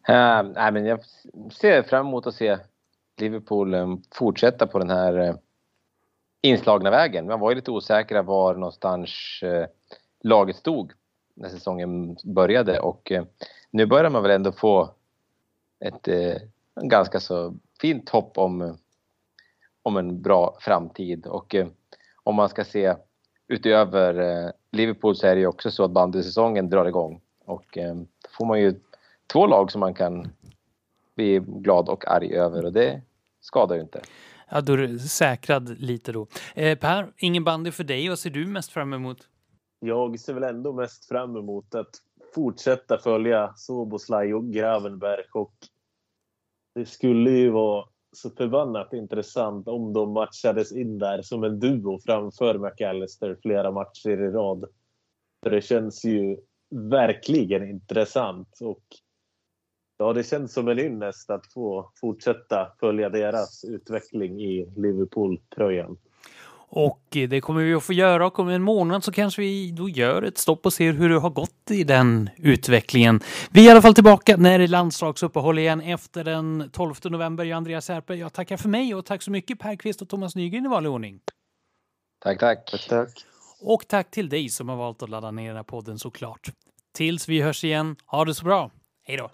Uh, nej, men jag ser fram emot att se Liverpool um, fortsätta på den här uh, inslagna vägen. Man var ju lite osäkra var någonstans laget stod när säsongen började och nu börjar man väl ändå få ett ganska så fint hopp om, om en bra framtid och eh, om man ska se utöver eh, Liverpool så är det ju också så att bandysäsongen drar igång och eh, då får man ju två lag som man kan bli glad och arg över och det skadar ju inte. Ja, då är du säkrad lite då. Eh, per, ingen bandy för dig. Vad ser du mest fram emot? Jag ser väl ändå mest fram emot att fortsätta följa Soboslaj och Gravenberg och det skulle ju vara så förbannat intressant om de matchades in där som en duo framför McAllister flera matcher i rad. För det känns ju verkligen intressant och Ja, det känns som en ynnest att få fortsätta följa deras utveckling i Liverpool-tröjan. Och det kommer vi att få göra och om en månad så kanske vi då gör ett stopp och ser hur det har gått i den utvecklingen. Vi är i alla fall tillbaka när det är landslagsuppehåll igen efter den 12 november. Jag Andreas Serpe. Jag tackar för mig och tack så mycket Per Kvist och Thomas Nygren i vanlig ordning. Tack, tack. Tack, tack. Och tack till dig som har valt att ladda ner den här podden såklart. Tills vi hörs igen, ha det så bra. Hej då!